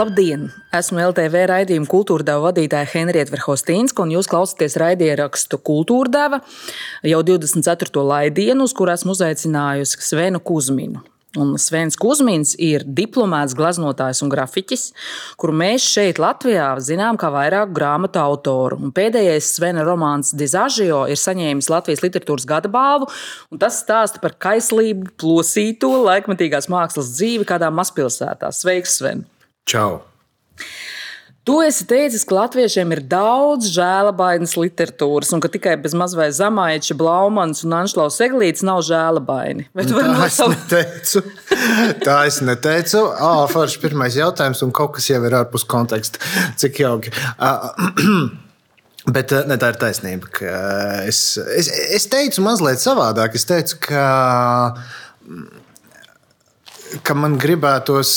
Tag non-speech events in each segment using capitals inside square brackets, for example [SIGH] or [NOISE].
Labdien! Esmu LTV raidījuma kultūra deva vadītāja Henrieta Verhostīnska, un jūs klausāties raidierakstu Kultūra deva jau 24. laidienu, uz kur esmu uzaicinājusi Svenu Kusminu. Un Svens Kusmins ir diplomāts, glaznotājs un grafiķis, kuru mēs šeit, Latvijā, zinām kā vairāku grāmatu autoru. Un pēdējais Svena romāns Dizažio ir saņēmis Latvijas literatūras gada balvu, un tas stāsta par kaislību, plosīto laikmatīgās mākslas dzīvi kādā mazpilsētā. Sveiks, Sven! Čau! Tu esi teicis, ka latviešiem ir daudz žēlabainas literatūras, un ka tikai bez mazliet zamaiča, Blaumans un Anšlaus Eglīts nav žēlabaini. Vai tu vari nosaukt? neteicu. Tā es neteicu. Ah, forši pirmais jautājums, un kaut kas jau ir ārpus konteksta. Cik jauki. [CLEARS THROAT] Bet ne, tā ir taisnība. Es, es, es teicu mazliet savādāk. Es teicu, ka ka man gribētos,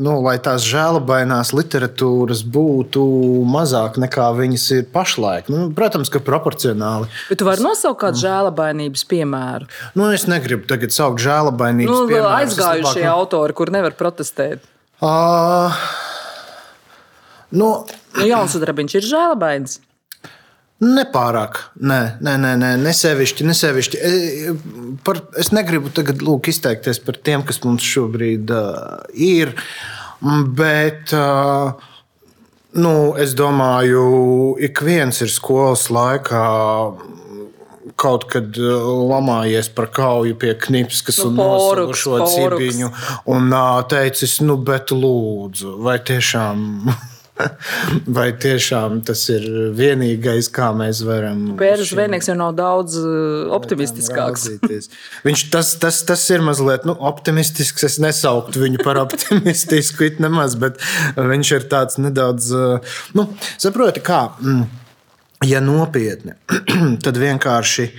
nu, lai tās žēlabainās literatūras būtu mazāk nekā viņas ir pašlaik. Nu, protams, ka proporcionāli. Bet tu vari nosaukt kādu žēlabainības piemēru? Nu, es negribu tagad saukt žēlabainības nu, piemēru. Aizgājušie labāk... autori, kur nevar protestēt. Uh, nu, nu, Jauns Udrabiņš ir žēlabains. Nepārāk. Nē, nē, nē, nē nesevišķi. nesevišķi. E, par, es negribu tagad lūk, izteikties par tiem, kas mums šobrīd uh, ir. Bet uh, nu, es domāju, ik viens ir skolas laikā kaut kad lamājies par kauju pie knipskas nu, un nosaukušo cibiņu un teicis, nu, bet lūdzu, vai tiešām. [LAUGHS] Vai tiešām tas ir vienīgais, kā mēs varam. Pēdas zvejnieks jau nav daudz uh, optimistiskāks. Viņš tas, tas, tas ir mazliet nu, optimistisks. Es nesauktu viņu par [LAUGHS] optimistisku, it nemaz, bet viņš ir tāds nedaudz, uh, nu, saproti, kā, mm, ja nopietni, [CLEARS THROAT] tad vienkārši,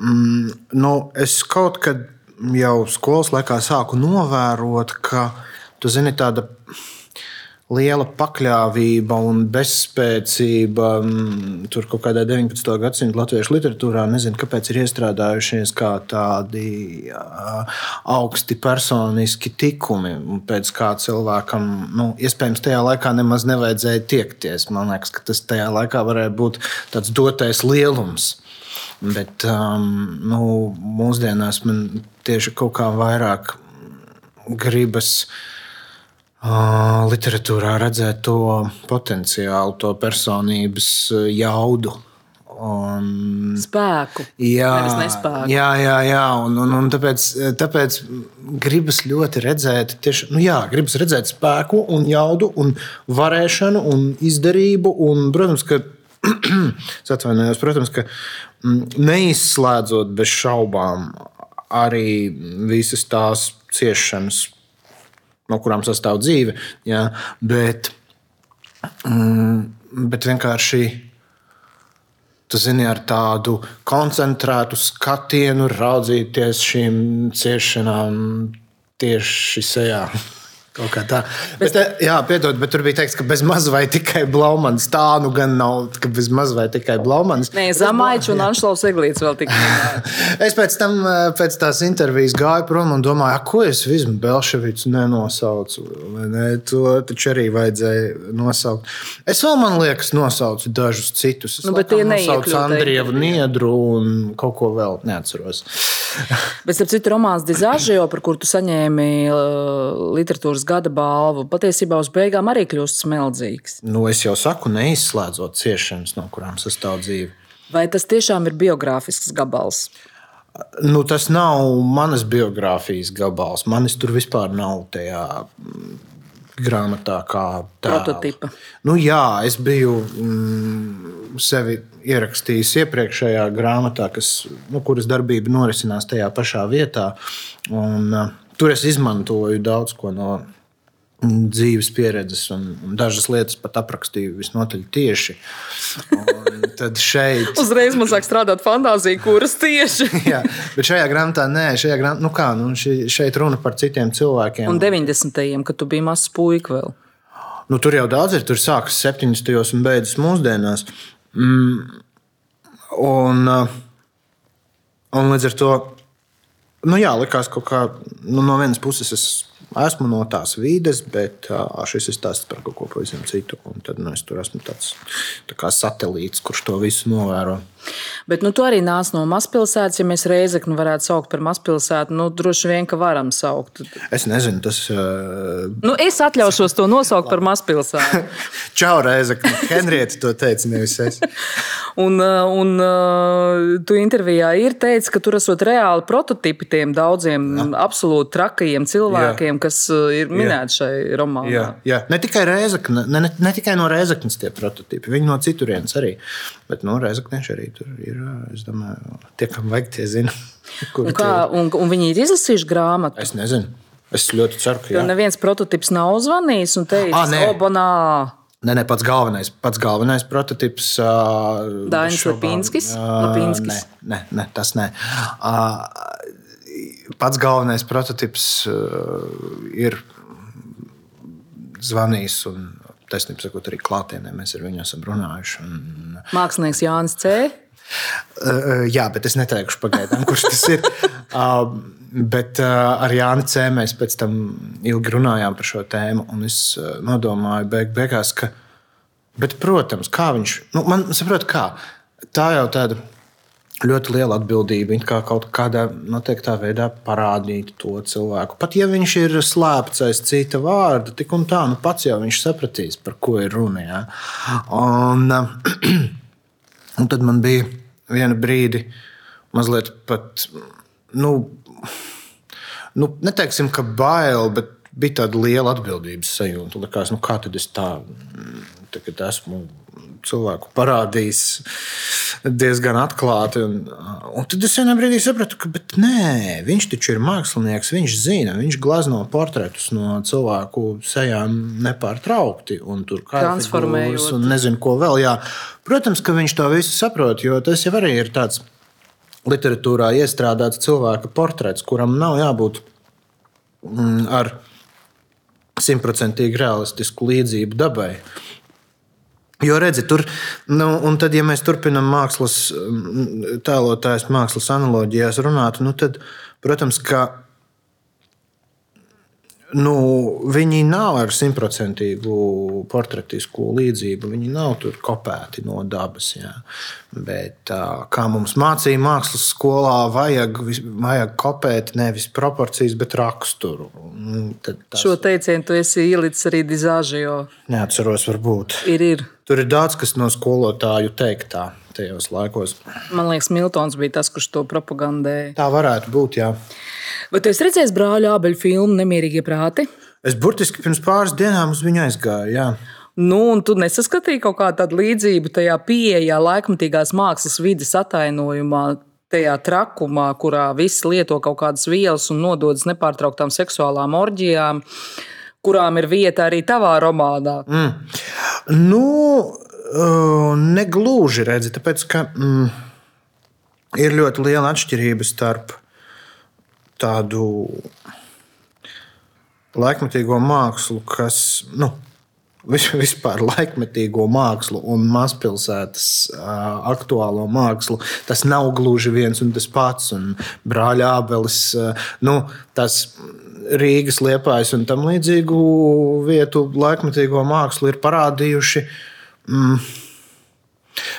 mm, nu, es kaut kad jau skolas laikā sāku novērot, ka, tu zini, tāda liela pakļāvība un bezspēcība. Mm, tur kaut kādā 19. gadsimta latviešu literatūrā nezinu, kāpēc ir iestrādājušies kā tādi augsti personiski tikumi, pēc kā cilvēkam, nu, iespējams, tajā laikā nemaz nevajadzēja tiekties. Man liekas, ka tas tajā laikā varēja būt tāds dotais lielums. Bet um, nu, mūsdienās man tieši kaut kā vairāk gribas uh, literatūrā redzēt to potenciālu, to personības jaudu. Un, spēku. Jā, jā, jā, jā. Un, un, un tāpēc, tāpēc gribas ļoti redzēt, tieši, nu jā, gribas redzēt spēku, un jaudu, un varēšanu, un izdarību. Un, protams, ka, [CLEARS THROAT] atvainojos, protams, ka neizslēdzot bez šaubām arī visas tās ciešanas no kurām sastāv dzīve. Jā, bet, mm, bet vienkārši. Tu zini, ar tādu koncentrētu skatienu raudzīties šīm ciešanām tieši sejā. Kaut kā tā. Bet, bet, jā, piedod, bet tur bija teikts, ka bez maz vai tikai Blaumans. Tā nu gan nav, ka bez maz vai tikai Blaumans. Nē, Zamaičs un Anšlaus Eglīts vēl tikai. [LAUGHS] es pēc tam, pēc tās intervijas gāju prom un domāju, ko es vismu Belševicu nenosaucu. Ne? To taču arī vajadzēja nosaukt. Es vēl, man liekas, nosaucu dažus citus. Es nu, bet tie nosaucu Andrievu Niedru un kaut ko vēl neatceros. bet, starp citu, romāns Dizāžio, par kur tu saņēmi uh, literatūras literatūras gada balvu patiesībā uz beigām arī kļūst smeldzīgs. Nu, es jau saku, neizslēdzot ciešanas, no kurām sastāv dzīve. Vai tas tiešām ir biogrāfisks gabals? Nu, tas nav manas biogrāfijas gabals. Manis tur vispār nav tajā mm, grāmatā, kā tāda prototypa. Nu, jā, es biju mm, sevi ierakstījis iepriekšējā grāmatā, kas, nu, kuras darbība norisinās tajā pašā vietā. Un, uh, tur es izmantoju daudz ko no dzīves pieredzes, un, dažas lietas pat aprakstīju visnotaļ tieši. Un tad šeit. [LAUGHS] Uzreiz man sāk strādāt fantāzija, kuras tieši. [LAUGHS] jā, bet šajā grāmatā nē, šajā grāmatā, nu kā, nu šeit runa par citiem cilvēkiem. Un 90. gadsimtam, kad tu biji mazs puika vēl. Nu, tur jau daudz ir. Tur sākas 70. un beidzas mūsdienās. Mm, un, un līdz ar to Nu, jā, likās, ka nu, no vienas puses es esmu no tās vides, bet uh, šis ir stāsts par kaut ko pavisam citu. Un tad nu, es tur esmu tāds tā satelīts, kurš to visu novēro. Bet nu, tu arī nāc no mazpilsētas. Ja mēs Reizeknu varētu saukt par mazpilsētu, nu, droši vien, ka varam saukt. Es nezinu, tas. Uh... Nu, es atļaušos to nosaukt par mazpilsētu. [LAUGHS] Čau, Reizekne. Henrieta to teica, nevis es. [LAUGHS] un, un tu intervijā ir teicis, ka tur esot reāli prototipi tiem daudziem jā. absolūti trakajiem cilvēkiem, jā. Kas ir minēti šai romānā. Jā, jā. Ne tikai Reizekne, ne, ne, ne tikai no Reizeknas tie prototipi, viņi no citurienes arī. Bet no Reizekneša arī tur ir. Es domāju, tie, kam vajag, tie zina. [LAUGHS] Un, kā, un, un viņi ir izlasījuši grāmatu? Es nezinu. Es ļoti ceru, ka. Jā, neviens prototyps nav zvanījis un teicis, ka Obonā. Nē, nē, pats galvenais, pats galvenais prototyps. Uh, Dainis Lapinskis. Uh, nē, nē, nē, tas nē. Uh, pats galvenais prototyps uh, ir zvanījis un taisnība sakot, arī klātienē mēs ar viņu esam runājuši. Un... Mākslinieks Jānis C. Uh, jā, bet es neteikšu pagaidām, kurš tas ir. Uh, [LAUGHS] bet uh, ar Jānu C. mēs pēc tam ilgi runājām par šo tēmu. Es uh, nodomāju, beig, beigās, ka, bet, protams, kā viņš, nu, man saprot, kā tā jau tāda ļoti liela atbildība. Kā kaut kādā noteiktā veidā parādīt to cilvēku. Pat ja viņš ir slēpts aiz cita vārda, tik un tā, nu pats jau viņš sapratīs, par ko ir runa. Ja? Un, [CLEARS THROAT] un tad man bija viena brīdi, mazliet pat, nu, nu neteiksim, ka bail, bet bija tāda liela atbildības sajūta. Likās, nu, kā tad es tā, tagad esmu cilvēku parādījis diezgan atklāti. Un, un tad es vienā brīdī sapratu, ka nē, viņš taču ir mākslinieks, viņš zina, viņš glazno portretus no cilvēku sejām nepārtraukti. Un tur transformējot. Un nezinu, ko vēl. Jā. Protams, ka viņš to visu saprot, jo tas jau arī ir tāds literatūrā iestrādāts cilvēka portrets, kuram nav jābūt mm, ar simtprocentīgi realistisku līdzību dabai. Jo redzi, tur, nu, un tad, ja mēs turpinām mākslas, tēlotājs mākslas analoģijās runāt, nu, tad, protams, ka nu, viņi nav ar simtprocentīgu portretisku līdzību. Viņi nav tur kopēti no dabas. Jā. Bet, kā mums mācīja mākslas skolā, vajag, vajag kopēt nevis proporcijas, bet raksturu. Nu, tas... Šo teicienu tu esi ielicis arī dizāžio. Neatceros, varbūt. Ir, ir. Tur ir daudz kas no skolotāju teiktā tajos laikos. Man liekas, Miltons bija tas, kurš to propagandēja. Tā varētu būt, jā. Bet es redzēju brāļa abeļu filmu Nemierīgie prāti. Es burtiski pirms pāris dienām uz viņu aizgāju. Jā. Nu, un tu nesaskatīji kaut kādu līdzību tajā pieejā, laikmatīgās mākslas vidas atainojumā, tajā trakumā, kurā visi lieto kaut kādas vielas un nododas nepārtrauktām seksuālām orģijām, kurām ir vieta arī tavā romānā. Mm. Nu, negluži redzi, tāpēc ka mm, ir ļoti liela atšķirība starp tādu laikmetīgo mākslu, kas nu, [LAUGHS] vispār laikmetīgo mākslu un mazpilsētas uh, aktuālo mākslu. Tas nav gluži viens un tas pats. Un brāļa abelis, uh, nu, tas Rīgas liepājas un tam līdzīgu vietu laikmetīgo mākslu ir parādījuši. Mm,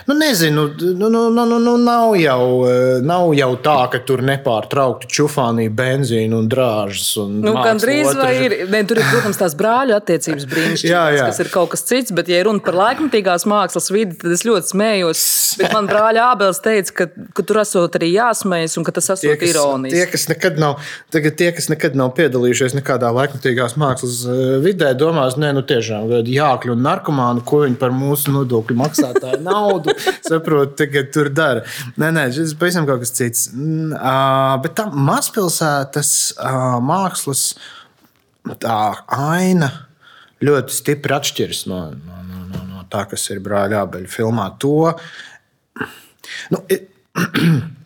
Nu, nezinu, nu, nu, nu, nu, nu, nav, jau, eh, nav jau tā, ka tur nepārtraukti čufānī benzīnu un drāžas. Un nu, Gan drīz vai ir. Ne, tur ir, protams, tās brāļu attiecības brīnišķīgas, kas ir kaut kas cits. Bet, ja runa par laikmatīgās mākslas vidi, tad es ļoti smējos. Bet man brāļa Ābels teica, ka, ka tur esot arī jāsmējas un ka tas esot ironiski. Tie, kas nekad nav, tagad tie, kas nekad nav piedalījušies nekādā laikmatīgās mākslas eh, vidē, domās, nē, nu tiešām jākļūt narkomānu, ko viņi par mūsu nodokļu maksātāju naudu [LAUGHS] saprotu, tagad tur dara. Nē, nē, šis ir pavisam kaut kas cits. Uh, bet tā mazpilsētas uh, mākslas tā aina ļoti stipri atšķiras no, no, no, no, no tā, kas ir brāļa abeļu filmā. To, nu, it, [CLEARS THROAT]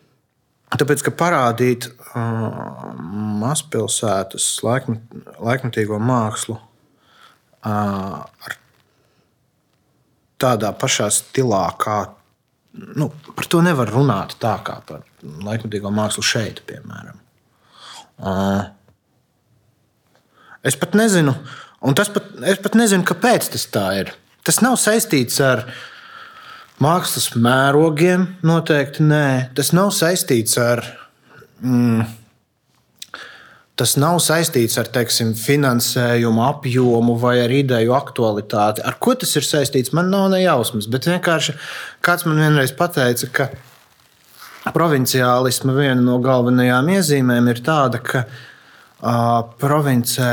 Tāpēc, ka parādīt uh, mazpilsētas laikmet, laikmetīgo mākslu uh, ar tādā pašā stilā, kā nu, par to nevar runāt tā kā par laikmatīgo mākslu šeit, piemēram. Uh, Es pat nezinu, un tas pat, es pat nezinu, kāpēc tas tā ir. Tas nav saistīts ar mākslas mērogiem, noteikti nē. Tas nav saistīts ar. Mm, Tas nav saistīts ar teiksim, finansējumu apjomu vai ar ideju aktualitāti. Ar ko tas ir saistīts, man nav ne jausmas. Bet vienkārši kāds man vienreiz pateica, ka provinciālisma viena no galvenajām iezīmēm ir tāda, ka uh, provincē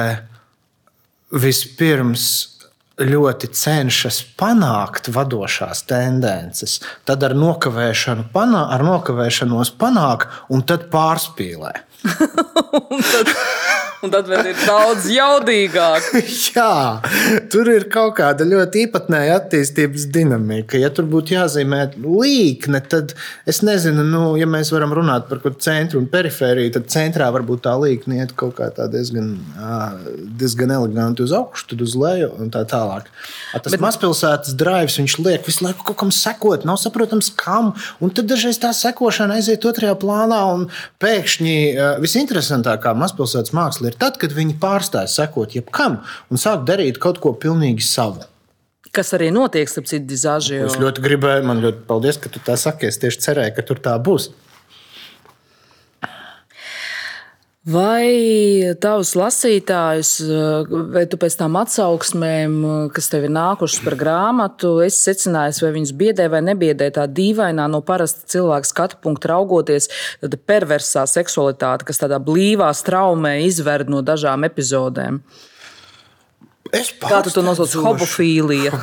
vispirms ļoti cenšas panākt vadošās tendences, tad ar, nokavēšanu panā, ar nokavēšanos panāk un tad pārspīlē. [LAUGHS] un, tad, [LAUGHS] un tad vēl ir daudz jaudīgāk. [LAUGHS] Jā, tur ir kaut kāda ļoti īpatnēja attīstības dinamika. Ja tur būtu jāzīmē līkne, tad es nezinu, nu, ja mēs varam runāt par centru un perifēriju, tad centrā varbūt tā līkne iet kaut kā diezgan, diezgan eleganti uz augšu, tad uz leju un tā tālāk. A, tas Bet... mazpilsētas drives, viņš liek visu laiku kaut kam sekot, nav saprotams, kam. Un tad dažreiz tā sekošana aiziet otrajā plānā un pēkšņi visinteresantākā mazpilsētas māksla ir tad, kad viņi pārstāj sekot jebkam un sāk darīt kaut ko pilnīgi savu. Kas arī notiek, starp citu, dizāžu. Es ļoti gribēju, man ļoti paldies, ka tu tā saki. Es tieši cerēju, ka tur tā būs. Vai tavs lasītājs, vai tu pēc tam atsauksmēm, kas tev ir nākušas par grāmatu, esi secinājis, vai viņas biedē vai nebiedē tā dīvainā no parasta cilvēka skatu punkta raugoties, tāda perversā seksualitāte, kas tādā blīvā straumē izverd no dažām epizodēm? Kā tu to nosauc? Hobofīlija.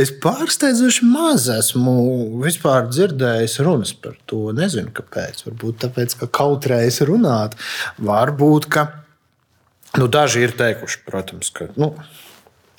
es pārsteidzoši maz esmu dzirdējis runas par to. Nezinu, kāpēc. Varbūt tāpēc, ka kautrējas runāt. Varbūt, ka nu, daži ir teikuši, protams, ka. Nu,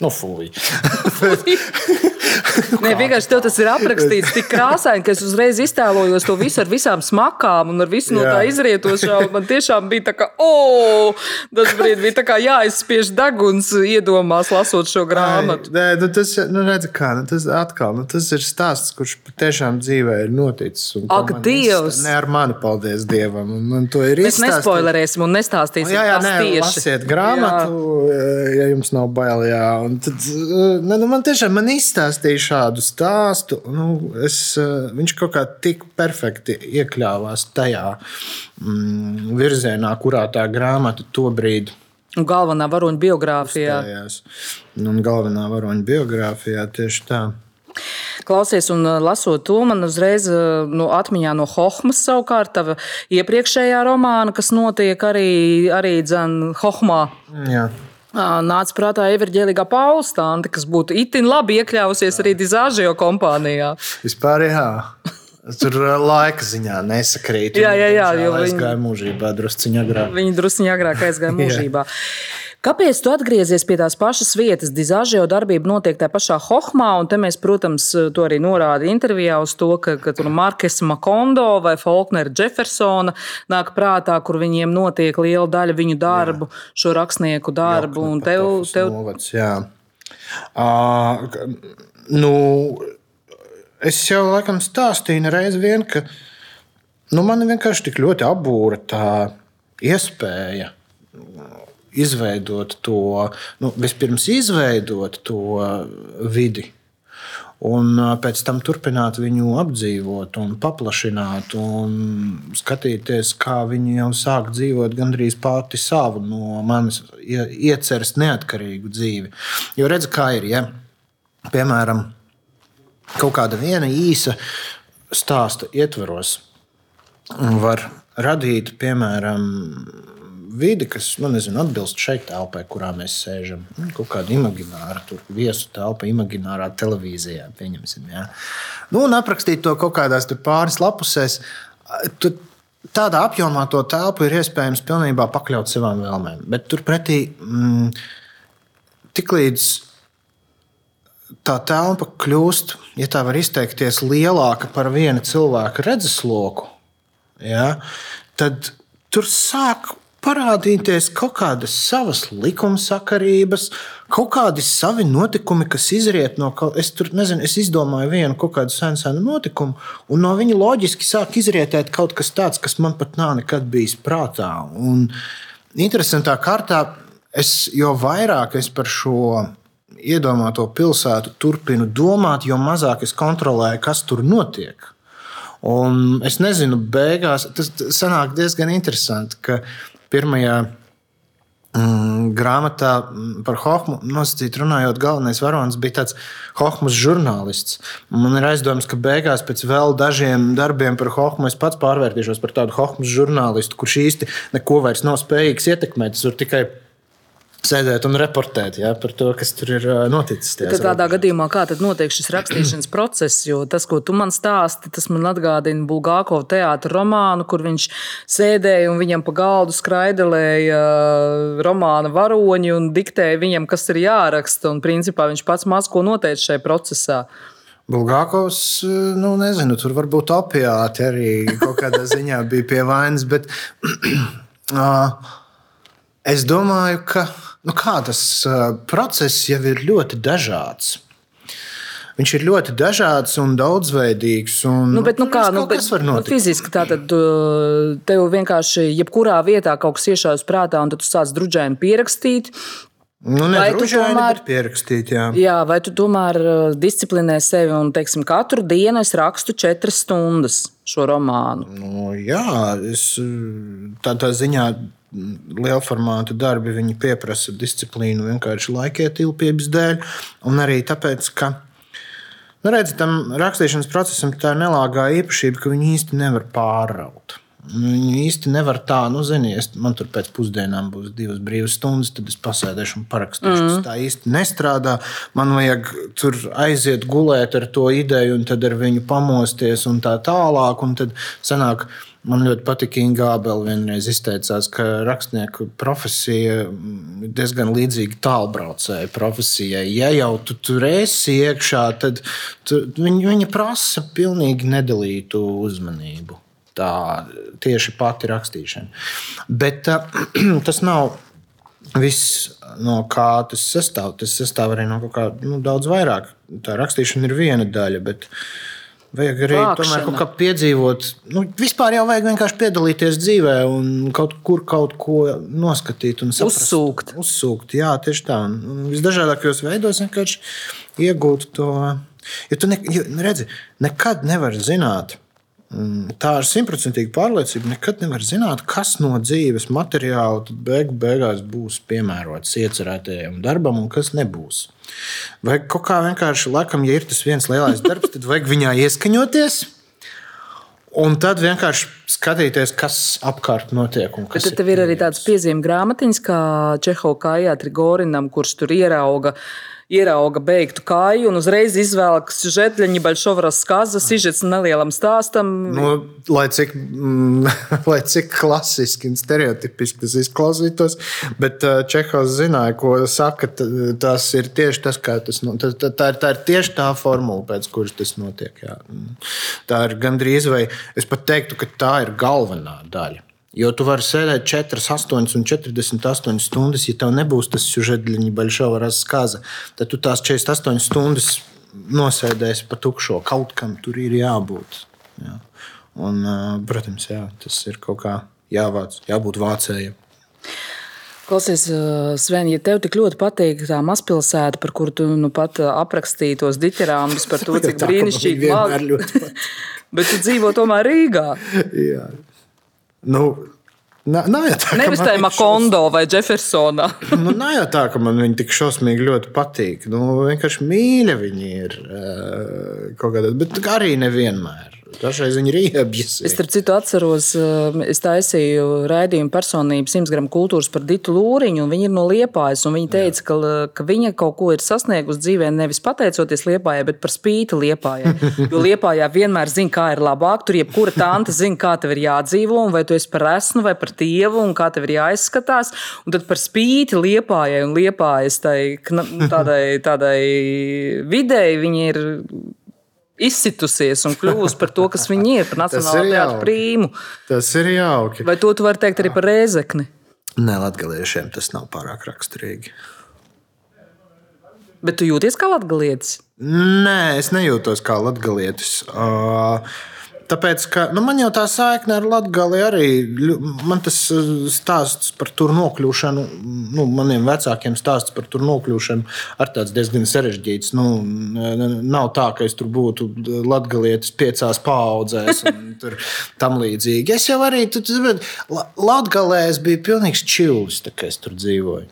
Nu, fuj. [LAUGHS] [LAUGHS] Nē, vienkārši tev tas ir aprakstīts tik krāsaini, ka es uzreiz iztēlojos to visu ar visām smakām un ar visu no tā izrietošā. Man tiešām bija tā, ka, oh, tas brīdī bija tā kā jāizspiež deguns iedomās, lasot šo grāmatu. Nē, nu, tas, nu, redz, kā, nu, tas atkal, nu, tas ir stāsts, kurš patiešām dzīvē ir noticis. Ak, Dievs! Ne ar mani, paldies Dievam. Man to ir izstāstījis. Mēs nespoilerēsim un nestāstīsim. Jā, jā, nē, tieši. lasiet grāmatu, jā. ja jums nav bail, jā. Un tad, ne, nu, man tiešām man izstāstīja šādu stāstu. Nu, es, viņš kaut kā tik perfekti iekļāvās tajā mm, virzienā, kurā tā grāmata tobrīd. Un galvenā varoņa biogrāfijā. Uzstājās. Un galvenā varoņa biogrāfijā tieši tā. Klausies, un lasot to, man uzreiz nu, atmiņā no Hohmas savukārt, tava iepriekšējā romāna, kas notiek arī, arī Dzēn Hohmā. Jā. Nāca prātā Everģēlīgā Paula standa, kas būtu itin labi iekļāvusies arī Dizāžio kompānijā. Vispār jā. Tur laika ziņā nesakrīt. Jā, jā, jā. Viņa aizgāja mūžībā drusciņā agrāk. Viņa drusciņā agrāk aizgāja [LAUGHS] mūžībā. Kāpēc tu atgriezies pie tās pašas vietas? Dizāžio darbība notiek tajā pašā Hohmā, un te mēs, protams, to arī norāda intervijā uz to, ka, ka tur Markes Makondo vai Faulknera Jeffersona nāk prātā, kur viņiem notiek liela daļa viņu darbu, jā. šo rakstnieku darbu. Jā, un tev, tev... Novads, jā. Uh, nu, es jau laikam stāstīju reizi vien, ka nu, man vienkārši tik ļoti apbūra tā iespēja izveidot to, nu, vispirms izveidot to vidi. Un pēc tam turpināt viņu apdzīvot, un paplašināt, un skatīties, kā viņi jau sāk dzīvot gandrīz pati savu, no manis ieceras neatkarīgu dzīvi. Jo redz, kā ir, ja piemēram kaut kāda viena īsa stāsta ietvaros var radīt, piemēram, vidi, kas nu, nezinu, atbilst šai telpai, kurā mēs sēžam. Nu, kaut kāda imagināra, tur viesu telpa, imaginārā televīzijā. Pieņemsim, ja. nu, un aprakstīt to kaut kādās pāris lapusēs. Tad tādā apjomā to telpu ir iespējams pilnībā pakļaut savām vēlmēm. Bet turpretī, mm, tiklīdz tā telpa kļūst, ja tā var izteikties, lielāka par viena cilvēka redzesloku, ja, tad tur sāk parādīties kaut kādas savas likumsakarības, kaut kādi savi notikumi, kas izriet no kaut kā. Es tur nezinu, es izdomāju vienu kaut kādu senu, senu notikumu, un no viņa loģiski sāk izrietēt kaut kas tāds, kas man pat nav nekad bijis prātā. Un interesantā kārtā es, jo vairāk es par šo iedomāto pilsētu turpinu domāt, jo mazāk es kontrolēju, kas tur notiek. Un es nezinu, beigās tas sanāk diezgan interesanti, ka pirmajā mm, grāmatā mm, par Hohmu nosacīt runājot, galvenais varonis bija tāds Hohmas žurnālists. Man ir aizdoms, ka beigās pēc vēl dažiem darbiem par Hohmu es pats pārvērtīšos par tādu Hohmas žurnālistu, kurš īsti neko vairs nav spējīgs ietekmēt. Tas var tikai sēdēt un reportēt ja, par to, kas tur ir noticis. Tad tādā gadījumā, kā tad notiek šis rakstīšanas [CLEARS THROAT] process? Jo tas, ko tu man stāsti, tas man atgādina Bulgākovu teātra romānu, kur viņš sēdēja un viņam pa galdu skraidelēja romāna varoņi un diktēja viņam, kas ir jāraksta. Un principā viņš pats maz ko noteica šajā procesā. Bulgākovs, nu, nezinu, tur varbūt opiāti arī kaut kādā [LAUGHS] ziņā bija pie vainas, bet [CLEARS THROAT] uh, es domāju, ka nu kā, tas process jau ir ļoti dažāds. Viņš ir ļoti dažāds un daudzveidīgs. Un, nu, bet, nu, kā, nu, bet, nu, fiziski tā tad tev vienkārši jebkurā vietā kaut kas iešaujas prātā, un tu sāc druģēni pierakstīt. Nu, ne, vai tu tomēr pierakstīt, jā. jā, vai tu tomēr disciplinē sevi un, teiksim, katru dienu es rakstu četras stundas šo romānu? Nu, jā, es tādā ziņā liela formāta darbi prasa disciplīnu vienkārši laikietilpības dēļ, un arī tāpēc, ka nu, redz, tam rakstīšanas procesam tā ir nelāgā īpašība, ka viņi īsti nevar pāraut. Viņi īsti nevar tā, nu, ziniet, man tur pēc pusdienām būs divas brīvas stundas, tad es pasēdēšu un parakstīšu. Mm. Tas tā īsti nestrādā. Man vajag tur aiziet gulēt ar to ideju, un tad ar viņu pamosties un tā tālāk. Un tad sanāk, Man ļoti patīk, Inga Gābela vienreiz izteicās, ka rakstnieku profesija ir diezgan līdzīga tālbraucēju profesijai. Ja jau tu tur esi iekšā, tad tu, viņa, viņa prasa pilnīgi nedalītu uzmanību. Tā tieši pati rakstīšana. Bet uh, [CLEARS THROAT] tas nav viss, no kā tas sastāv. Tas sastāv arī no kaut kā nu, daudz vairāk. Tā rakstīšana ir viena daļa. Bet, uh, Vajag arī Vākšana. tomēr kaut kā piedzīvot. Nu, vispār jau vajag vienkārši piedalīties dzīvē un kaut kur kaut ko noskatīt un saprast. Uzsūkt. Uzsūkt, jā, tieši tā. Un visdažādākajos veidos vienkārši iegūt to. Jo tu ne, jo, redzi, nekad nevar zināt, tā ar simtprocentīgu pārliecību nekad nevar zināt, kas no dzīves materiāla beig beigās būs piemērots iecerētajam darbam un kas nebūs. Vai kaut kā vienkārši, laikam, ja ir tas viens lielais darbs, tad vajag viņā ieskaņoties. Un tad vienkārši skatīties, kas apkārt notiek. Tad tev ir arī tādas piezīmes grāmatiņas, kā Čehovs Kājā Trigorinam, kurš tur ierauga uh, ierauga beigtu kāju un uzreiz izvēlas žetļiņu, baļšovras skazas, izžets nelielam stāstam. Nu, lai, cik, mm, [LAUGHS] lai cik klasiski un stereotipiski tas izklausītos, bet uh, Čehovs zināja, ko saka. Tas ir tieši tas, kā tas notiek. Tā, tā, tā ir tieši tā formula, pēc kuras tas notiek. Jā. Tā ir gandrīz vai es pat teiktu, ka tā ir galvenā daļa. Jo tu vari sēdēt 4, 8 un 48 stundas, ja tev nebūs tas sužeļņa baļšova raskaza, tad tu tās 48 stundas nosēdēsi pa tukšo. Kaut kam tur ir jābūt. Jā. Un, protams, jā, tas ir kaut kā jāvāc, jābūt vācējiem. Klausies, Sven, ja tev tik ļoti patīk tā mazpilsēta, par kuru tu nu pat aprakstīji tos diķerāmus par to, [LAUGHS] cik brīnišķīgi ir. [LAUGHS] Bet tu dzīvo tomēr Rīgā. [LAUGHS] Jā. Nu, Nav, nav jau tā, Nevis tā Makondo šos... vai Jeffersonā. [LAUGHS] nu, nav jau tā, ka man viņi tik šausmīgi ļoti patīk. Nu, vienkārši mīļa viņi ir kādā, bet arī nevienmēr. Dažreiz viņi ir iebjas. Es starp citu atceros, um, es taisīju raidījumu personību 100 gramu kultūras par Ditu Lūriņu, un viņa ir no Liepājas. Viņa teica, ka, ka viņa kaut ko ir sasniegusi dzīvē nevis pateicoties Liepājai, bet par spīti Liepājai. [LAUGHS] Jo Liepājā vienmēr zina, kā ir labāk. Tur jebkura tante zina, kā tev ir jādzīvo, un vai tu esi par esnu vai par tievu, un kā tev ir jāizskatās. Un tad par spīti Liepājai un Liepājas tai, tādai, tādai videi viņi ir izsitusies un kļuvusi par to, kas viņa ir, par nacionālo teātrus prīmu. Tas ir jauki. Vai to tu vari teikt arī par rēzekni? Nē, latgaliešiem tas nav pārāk raksturīgi. Bet tu jūties kā latgalietis? Nē, es nejūtos kā latgalietis. Uh, tāpēc, ka nu, man jau tā saikne ar Latviju arī, man tas uh, stāsts par tur nokļūšanu, nu, maniem vecākiem stāsts par tur nokļūšanu ar tāds diezgan sarežģīts. Nu, nav tā, ka es tur būtu latgalietis piecās paudzēs un [LAUGHS] tam līdzīgi. Es jau arī, tu, Latgalē es biju pilnīgs čils, tā kā es tur dzīvoju.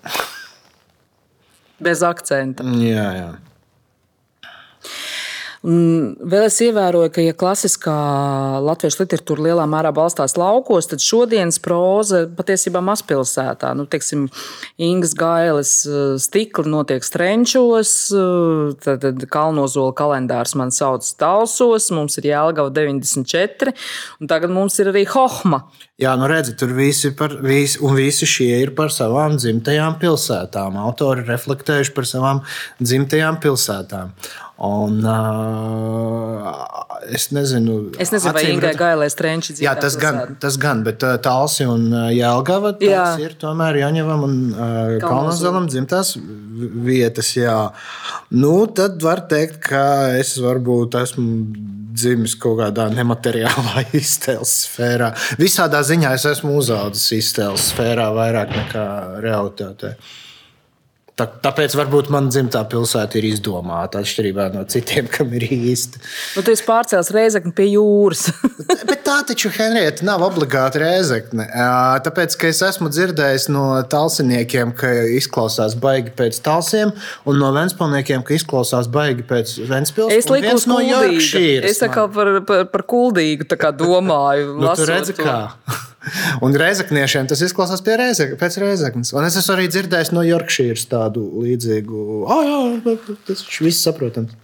Bez akcenta. Jā, jā. Un vēl es ievēroju, ka, ja klasiskā latviešu literatūra lielā mērā balstās laukos, tad šodienas proza patiesībā mazpilsētā. Nu, teiksim, Ingas Gailes eh, stikli notiek strenčos, eh, tad, tad Kalnozola kalendārs man sauc Talsos, mums ir Jēlgava 94, un tagad mums ir arī Hohma. Jā, nu redziet, tur visi, par, visi, un visi šie ir par savām dzimtajām pilsētām. Autori reflektējuši par savām dzimtajām pilsētām. Un, uh, es nezinu, es nezinu vai Ingai Gailē Strenči dzīvo. Jā, tas gan, tas gan, bet uh, Talsi un Jēlgava jā. ir tomēr Jaņevam un uh, Kalnazalam dzimtās vietas. Jā. Nu, tad var teikt, ka es varbūt esmu dzimis kaut kādā nemateriālā [LAUGHS] iztēles sfērā. Visādā ziņā es esmu uzaugusi iztēles sfērā vairāk nekā realitātē. Tā, tāpēc varbūt man dzimtā pilsēta ir izdomāta atšķirībā no citiem, kam ir īsti. Nu, tu esi pārcēlis reizekni pie jūras. [LAUGHS] Bet tā taču, Henrieta, nav obligāti reizekne. Tāpēc, ka es esmu dzirdējis no talsiniekiem, ka izklausās baigi pēc talsiem, un no ventspilsniekiem, ka izklausās baigi pēc ventspils. Es lieku no Jorkšīras. Es tā kā par, par, par kuldīgu domāju. nu, tu redzi, kā. [LAUGHS] Un reizekniešiem tas izklausās reizek, pēc reizeknes. Un es esmu arī dzirdējis no Yorkshires tādu līdzīgu. Oh, jā, tas viss saprotams.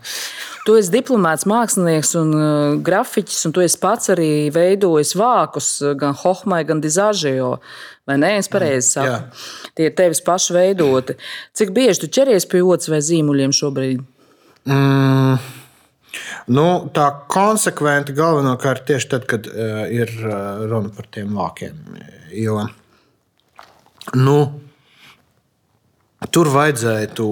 Tu esi diplomāts, mākslinieks un uh, grafiķis, un tu pats arī veidojis vākus gan Hohmai, gan Dizāžio. Vai nē, es pareizi saku? Tie ir tevis paši veidoti. Cik bieži tu ķeries pie otras vai zīmuļiem šobrīd? Mm. Nu, tā konsekventi galvenokārt tieši tad, kad uh, ir uh, runa par tiem vākiem. Jo nu, tur vajadzēja to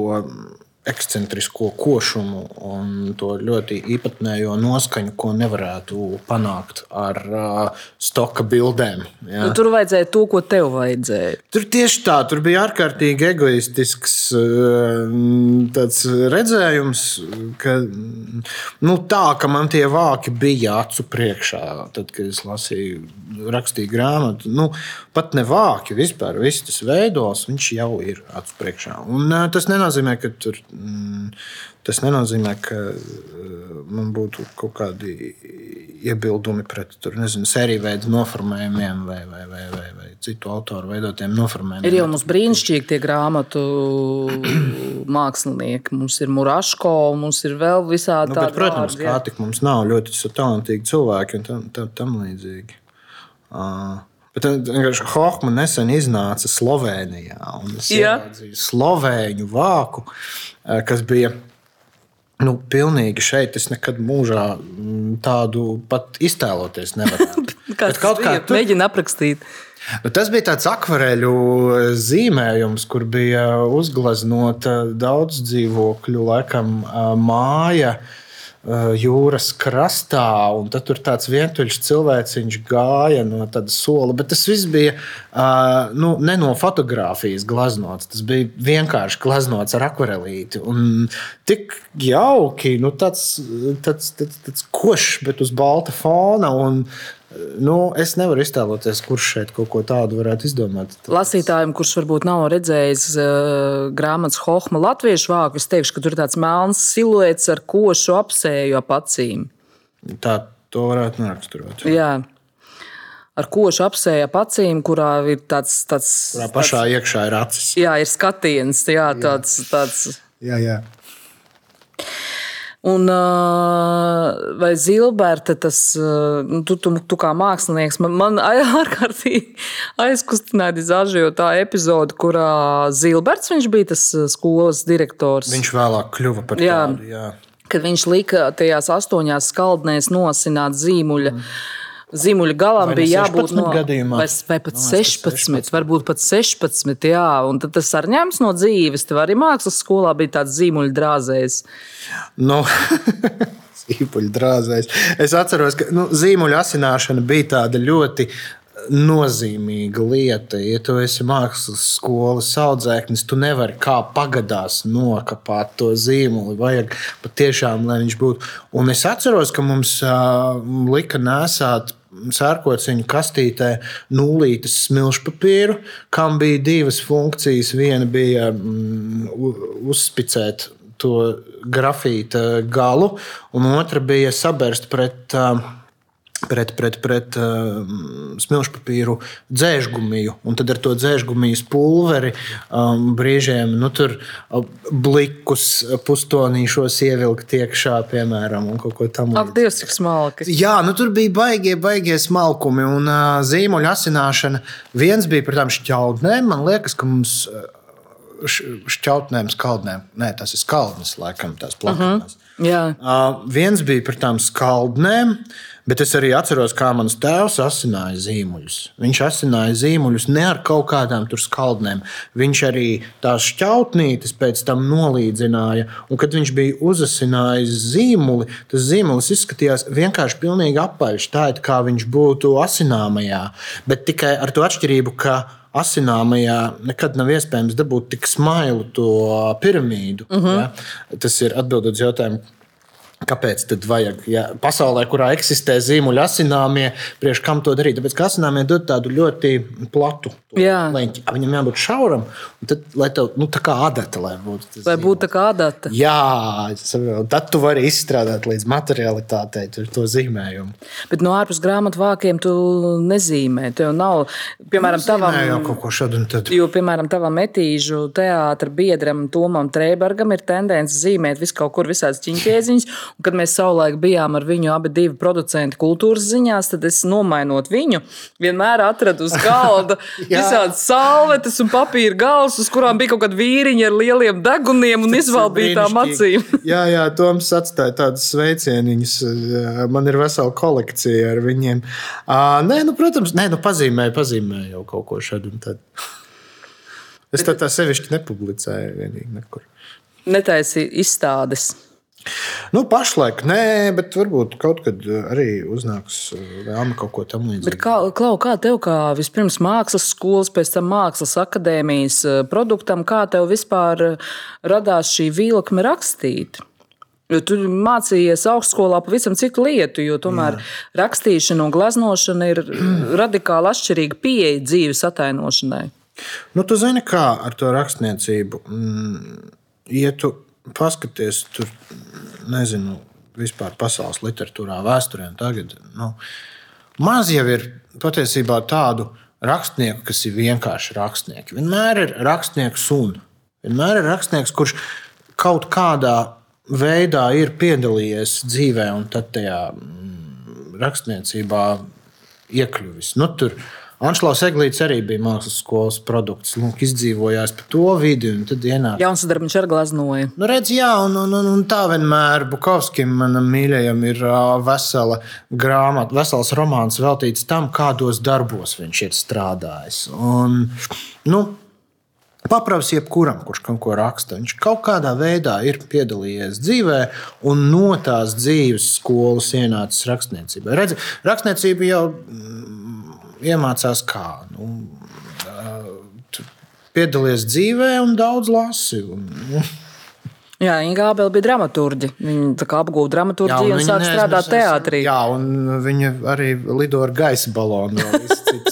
ekscentrisko košumu un to ļoti īpatnējo noskaņu, ko nevarētu panākt ar uh, stoka bildēm. Ja. Nu, tur vajadzēja to, ko tev vajadzēja. Tur tieši tā, tur bija ārkārtīgi egoistisks uh, redzējums, ka, nu, tā, ka man tie vāki bija acu priekšā, tad, kad es lasīju, rakstīju grāmatu. Nu, pat ne vāki vispār, viss tas veidos, viņš jau ir acu priekšā. Un, tas nenozīmē, ka tur Mm, tas nenozīmē, ka man būtu kaut kādi iebildumi pret tur, nezinu, sēriju veidu noformējumiem vai, vai, vai, vai, vai citu autoru veidotiem noformējumiem. Ir jau mums brīnišķīgi tie grāmatu [CLEARS THROAT] mākslinieki. Mums ir Muraško, mums ir vēl visādi nu, bet, protams, vārdi, kā tik mums nav ļoti talantīgi cilvēki un tam, tam, tam līdzīgi. Bet vienkārši Hohma nesen iznāca Slovenijā. Es ieraudzīju slovēņu vāku, kas bija. Nu, pilnīgi šeit es nekad mūžā mm, tādu pat iztēloties nevaru. [LAUGHS] Kāds kaut kā tur mēģina aprakstīt. Nu, tas bija tāds akvareļu zīmējums, kur bija uzgleznota daudz dzīvokļu, laikam, māja. Uh, jūras krastā, un tur tāds vientuļš cilvēciņš gāja no tāda sola. Bet tas viss bija uh, nu, ne no fotografijas glaznots. Tas bija vienkārši glaznots ar akvarelīti. Un tik jauki, nu, tāds, tāds, tāds, tāds košs, bet uz balta fona. Un, Nu, es nevaru iztēloties, kurš šeit kaut ko tādu varētu izdomāt. Lasītājiem, kurš varbūt nav redzējis uh, grāmatas Hohma latviešu vāku, es teikšu, ka tur ir tāds melns siluets ar košu apsēju ap acīm. Tā to varētu neraksturot. Jā. Ar košu apsēju ap acīm, kurā ir tāds. tāds kurā pašā tāds, iekšā ir acis. Jā, ir skatiens. Jā, tāds, tāds. jā, jā. Un, vai Zilberta, tas, nu, tu, tu, tu kā mākslinieks, man, man [LAUGHS] ārkārtīgi aizkustināja Zažio tā epizode, kurā Zilberts bija tas skolas direktors. Viņš vēlāk kļuva par jā, tādu. Jā. Kad viņš lika tajās astoņās skaldnēs nosināt zīmuļu. Mm Zimuļa galam bija jābūt no gadījumā. Vai, vai pat no, 16, 16, varbūt pat 16. Jā, un tas ar ņems no dzīves. Tev arī mākslas skolā bija tāds zīmuļa drāzējs. Nu. [LAUGHS] zīmuļu drāzēs. Es atceros, ka nu, zīmuļu asināšana bija tāda ļoti nozīmīga lieta. Ja tu esi mākslas skolas audzēknis, tu nevari kā pagadās nokāpt to zīmoli. Vajag patiešām, lai viņš būtu. Un es atceros, ka mums uh, lika nesāt sērkociņu kastītē nulītes smilšu papīru, kam bija divas funkcijas. Viena bija mm, uzspicēt to grafīta galu, un otra bija sabērst pret. Uh, pret, pret, pret uh, smilšu papīru dzēžgumiju. Un tad ar to dzēžgumijas pulveri um, brīžiem nu, tur uh, blikus pustonīšos ievilkt iekšā, piemēram, un kaut ko tamlīdzīgu. Ak, Dievs, cik smalki. Jā, nu tur bija baigie, baigie smalkumi un uh, zīmoļu asināšana. Viens bija par tām šķautnēm. Man liekas, ka mums uh, šķautnēm, skaldnēm, nē, tas ir skaldnes, laikam, tās plakātas. Uh -huh. Jā. Uh, viens bija par tām skaldnēm. Bet es arī atceros, kā mans tēvs asināja zīmuļus. Viņš asināja zīmuļus ne ar kaut kādām skaldnēm. Viņš arī tās šķautnītes pēc tam nolīdzināja. Un, kad viņš bija uzasinājis zīmuli, tas zīmulis izskatījās vienkārši pilnīgi apaļš, tā it kā viņš būtu asināmajā. Bet tikai ar to atšķirību, ka asināmajā nekad nav iespējams dabūt tik smailu to piramīdu. Uh -huh. ja? Tas ir atbildot uz jautājumu Kāpēc tad vajag? Ja, pasaulē, kurā eksistē zīmuļi asināmie, priekš kam to darīt? Tāpēc, ka asināmie dod tādu ļoti platu leņķi. Viņam jābūt šauram, tad, lai tev nu, tā kā adata, lai būtu. Lai būtu tā kā adata. Jā, tad tu vari izstrādāt līdz materialitātei to zīmējumu. Bet no ārpus grāmatu vākiem tu nezīmē. Tev nav, piemēram, nu, tavam, jau kaut ko šādu. Jo, piemēram, tavam metīžu teātra biedram Tomam Trēbergam ir tendence zīmēt visu kaut kur visādas ķiņķēziņas. Un, kad mēs savulaik bijām ar viņu abi divi producenti kultūras ziņās, tad es nomainot viņu, vienmēr atradu uz galda [LAUGHS] visādas salvetes un papīra gals, uz kurām bija kaut kāda vīriņa ar lieliem deguniem un izvaldītām acīm. [LAUGHS] jā, jā, Toms atstāja tādus sveicieniņus. Man ir vesela kolekcija ar viņiem. Uh, nē, nu, protams, nē, nu, pazīmēju, pazīmēju jau kaut ko šādu. Es tā, tā sevišķi nepublicēju vienīgi nekur. Netaisīju izstādes. Nu, pašlaik nē, bet varbūt kaut kad arī uznāks vēlme kaut ko tamlīdzīgu. Bet kā, Klau, kā tev, kā vispirms mākslas skolas, pēc tam mākslas akadēmijas eh, produktam, kā tev vispār eh, radās šī vilkme rakstīt? Jo tu mācījies augstskolā pavisam citu lietu, jo tomēr Jā. rakstīšana un gleznošana ir [CLEARS THROAT] radikāli atšķirīga pieeja dzīves atainošanai. Nu, tu zini, kā ar to rakstniecību. Mm, ja tu paskaties, tur nezinu, vispār pasaules literatūrā, vēsturē. Tagad nu, maz jau ir patiesībā tādu rakstnieku, kas ir vienkārši rakstnieki. Vienmēr ir rakstnieks un vienmēr ir rakstnieks, kurš kaut kādā veidā ir piedalījies dzīvē un tad tajā mm, rakstniecībā iekļuvis. Nu, tur, Anšlaus Eglīts arī bija mākslas skolas produkts. Lūk, izdzīvojās pa to vidi. Tad ienāca. Jauns darbs ar glaznoju. Nu, redz, jā, un, un, un, un tā vienmēr Bukovskim, manam mīļajam, ir vesela grāmata, vesels romāns veltīts tam, kādos darbos viņš ir strādājis. Un, nu, Paprasti jebkuram, kurš kaut ko raksta. Viņš kaut kādā veidā ir piedalījies dzīvē, un no tās dzīves skolas ienācis rakstniecībai. Redzi, rakstniecība jau iemācās kā. Nu, piedalījies dzīvē un daudz lasi. Un, nu. Jā, Inga Abela bija dramaturgi. Viņa apgūta dramaturgiju un, un sāka strādāt teātrī. Jā, un viņa arī lido ar gaisa balonu.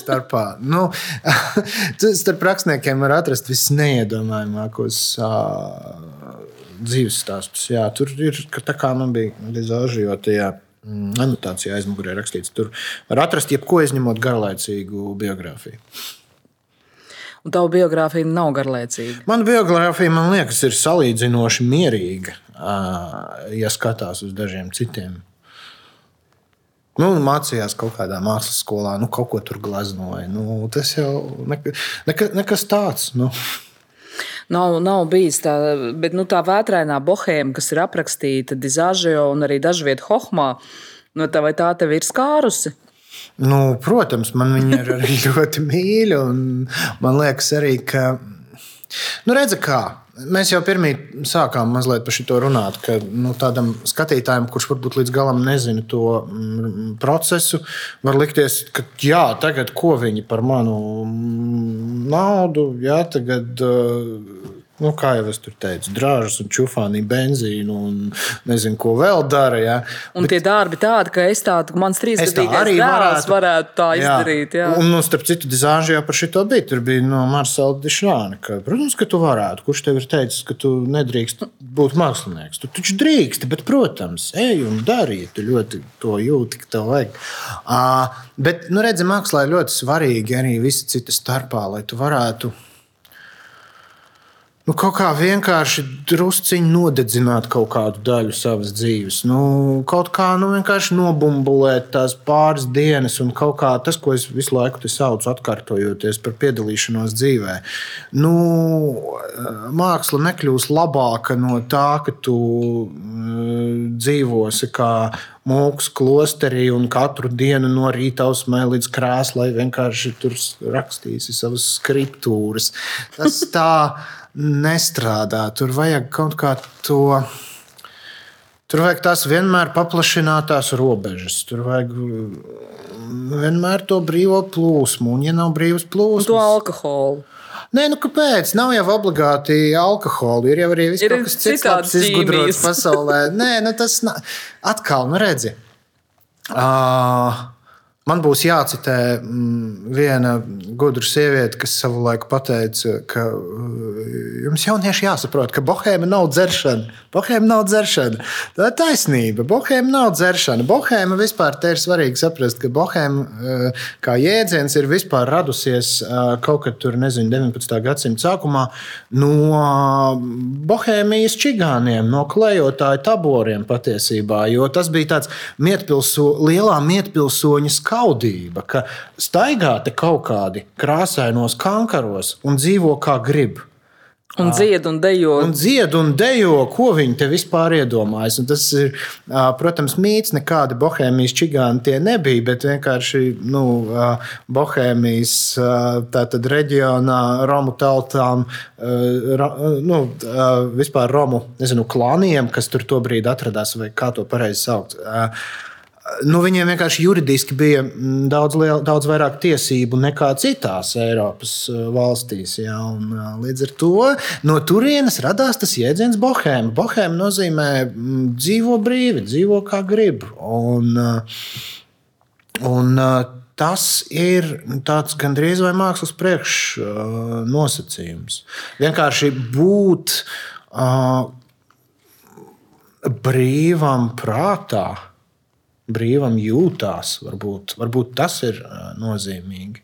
starpā. Nu, [LAUGHS] starp rakstniekiem var atrast visneiedomājamākos uh, dzīves stāstus. Jā, tur ir tā kā man bija dizāžotajā mm, anotācijā aizmugurē rakstīts. Tur var atrast jebko izņemot garlaicīgu biogrāfiju. Un tava biogrāfija nav garlaicīga. Mana biogrāfija, man liekas, ir salīdzinoši mierīga, ja skatās uz dažiem citiem. Nu, mācījās kaut kādā mākslas skolā, nu, kaut ko tur glaznoja. Nu, tas jau neka, neka, nekas tāds. Nu. Nav, nav bijis tā, bet nu, tā vētrainā bohēma, kas ir aprakstīta Dizāžio un arī dažviet Hohmā, nu, tā vai tā tev ir skārusi? Nu, protams, man viņa ir arī [LAUGHS] ļoti mīļa. Man liekas, arī, ka. Nu, redzi, kā Mēs jau pirmie sākām mazliet par šo runāt, ka nu, tādam skatītājam, kurš varbūt līdz galam nezina to mm, procesu, var likties, ka jā, tagad ko viņi par manu mm, naudu, jā, tagad. Uh, Nu, kā jau es teicu, drāžas un čūfāni, benzīnu un nezinu, ko vēl dara. Ja. Un Bet, tie darbi tādi, ka es tādu, mans trīsgadīgais arī varētu, varētu tā jā. izdarīt. Jā. Un, nu, starp citu, dizāžā jau par šito bija. Tur bija no Marsela Dišāna, ka, protams, ka tu varētu. Kurš tev ir teicis, ka tu nedrīkst būt mākslinieks? Tu taču drīksti, bet, protams, ej un dari, ja tu ļoti to jūti, ka tev vajag. Uh, bet, nu, redzi, mākslā ir ļoti svarīgi arī visi citi starpā, lai tu varētu nu, kaut kā vienkārši drusciņi nodedzināt kaut kādu daļu savas dzīves. Nu, kaut kā nu, vienkārši nobumbulēt tās pāris dienas, un kaut kā tas, ko es visu laiku saucu, atkārtojoties par piedalīšanos dzīvē. Nu, māksla nekļūs labāka no tā, ka tu uh, dzīvosi kā mūks klosterī un katru dienu no rīta ausmē līdz krāslai vienkārši tur rakstīsi savas skriptūras. Tas tā nestrādā. Tur vajag kaut kā to. Tur vajag tās vienmēr paplašinātās robežas. Tur vajag mm, vienmēr to brīvo plūsmu. Un, ja nav brīvas plūsmas, to alkoholu. Nē, nu kāpēc? Nav jau obligāti alkohola. Ir jau arī viss, kas cits labs izgudrots pasaulē. Nē, nu tas nav. Atkal, nu redzi. Uh, Man būs jācitē mm, viena gudra sieviete, kas savulaik pateica, ka uh, jums jaunieši jāsaprot, ka bohēma nav dzeršana. Bohēma nav dzeršana. Tā ir taisnība. Bohēma nav dzeršana. Bohēma vispār ir svarīgi saprast, ka bohēma uh, kā jēdziens ir vispār radusies uh, kaut kad tur, nezinu, 19. gadsimta sākumā no bohēmijas čigāniem, no klejotāju taboriem patiesībā, jo tas bija tāds mietpilso, lielā mietpilsoņa skats skaudība, ka staigā te kaut kādi krāsainos kankaros un dzīvo kā grib. Un dzied un dejo. Un dzied un dejo, ko viņi te vispār iedomājas. Un tas ir, protams, mīts. Nekādi bohēmijas čigāni tie nebija, bet vienkārši nu, bohēmijas reģionā Romu tautām, nu, vispār Romu nezinu, klāniem, kas tur tobrīd atradās, vai kā to pareizi saukt nu, viņiem vienkārši juridiski bija mm, daudz, liel, daudz vairāk tiesību nekā citās Eiropas uh, valstīs. Ja, un, uh, līdz ar to no turienes radās tas jēdziens bohēma. Bohēma nozīmē mm, dzīvo brīvi, dzīvo kā grib. Un, uh, un, Tas ir tāds gandrīz vai mākslas priekšnosacījums. Vienkārši būt uh, brīvam prātā, brīvam jūtās. Varbūt, varbūt tas ir nozīmīgi.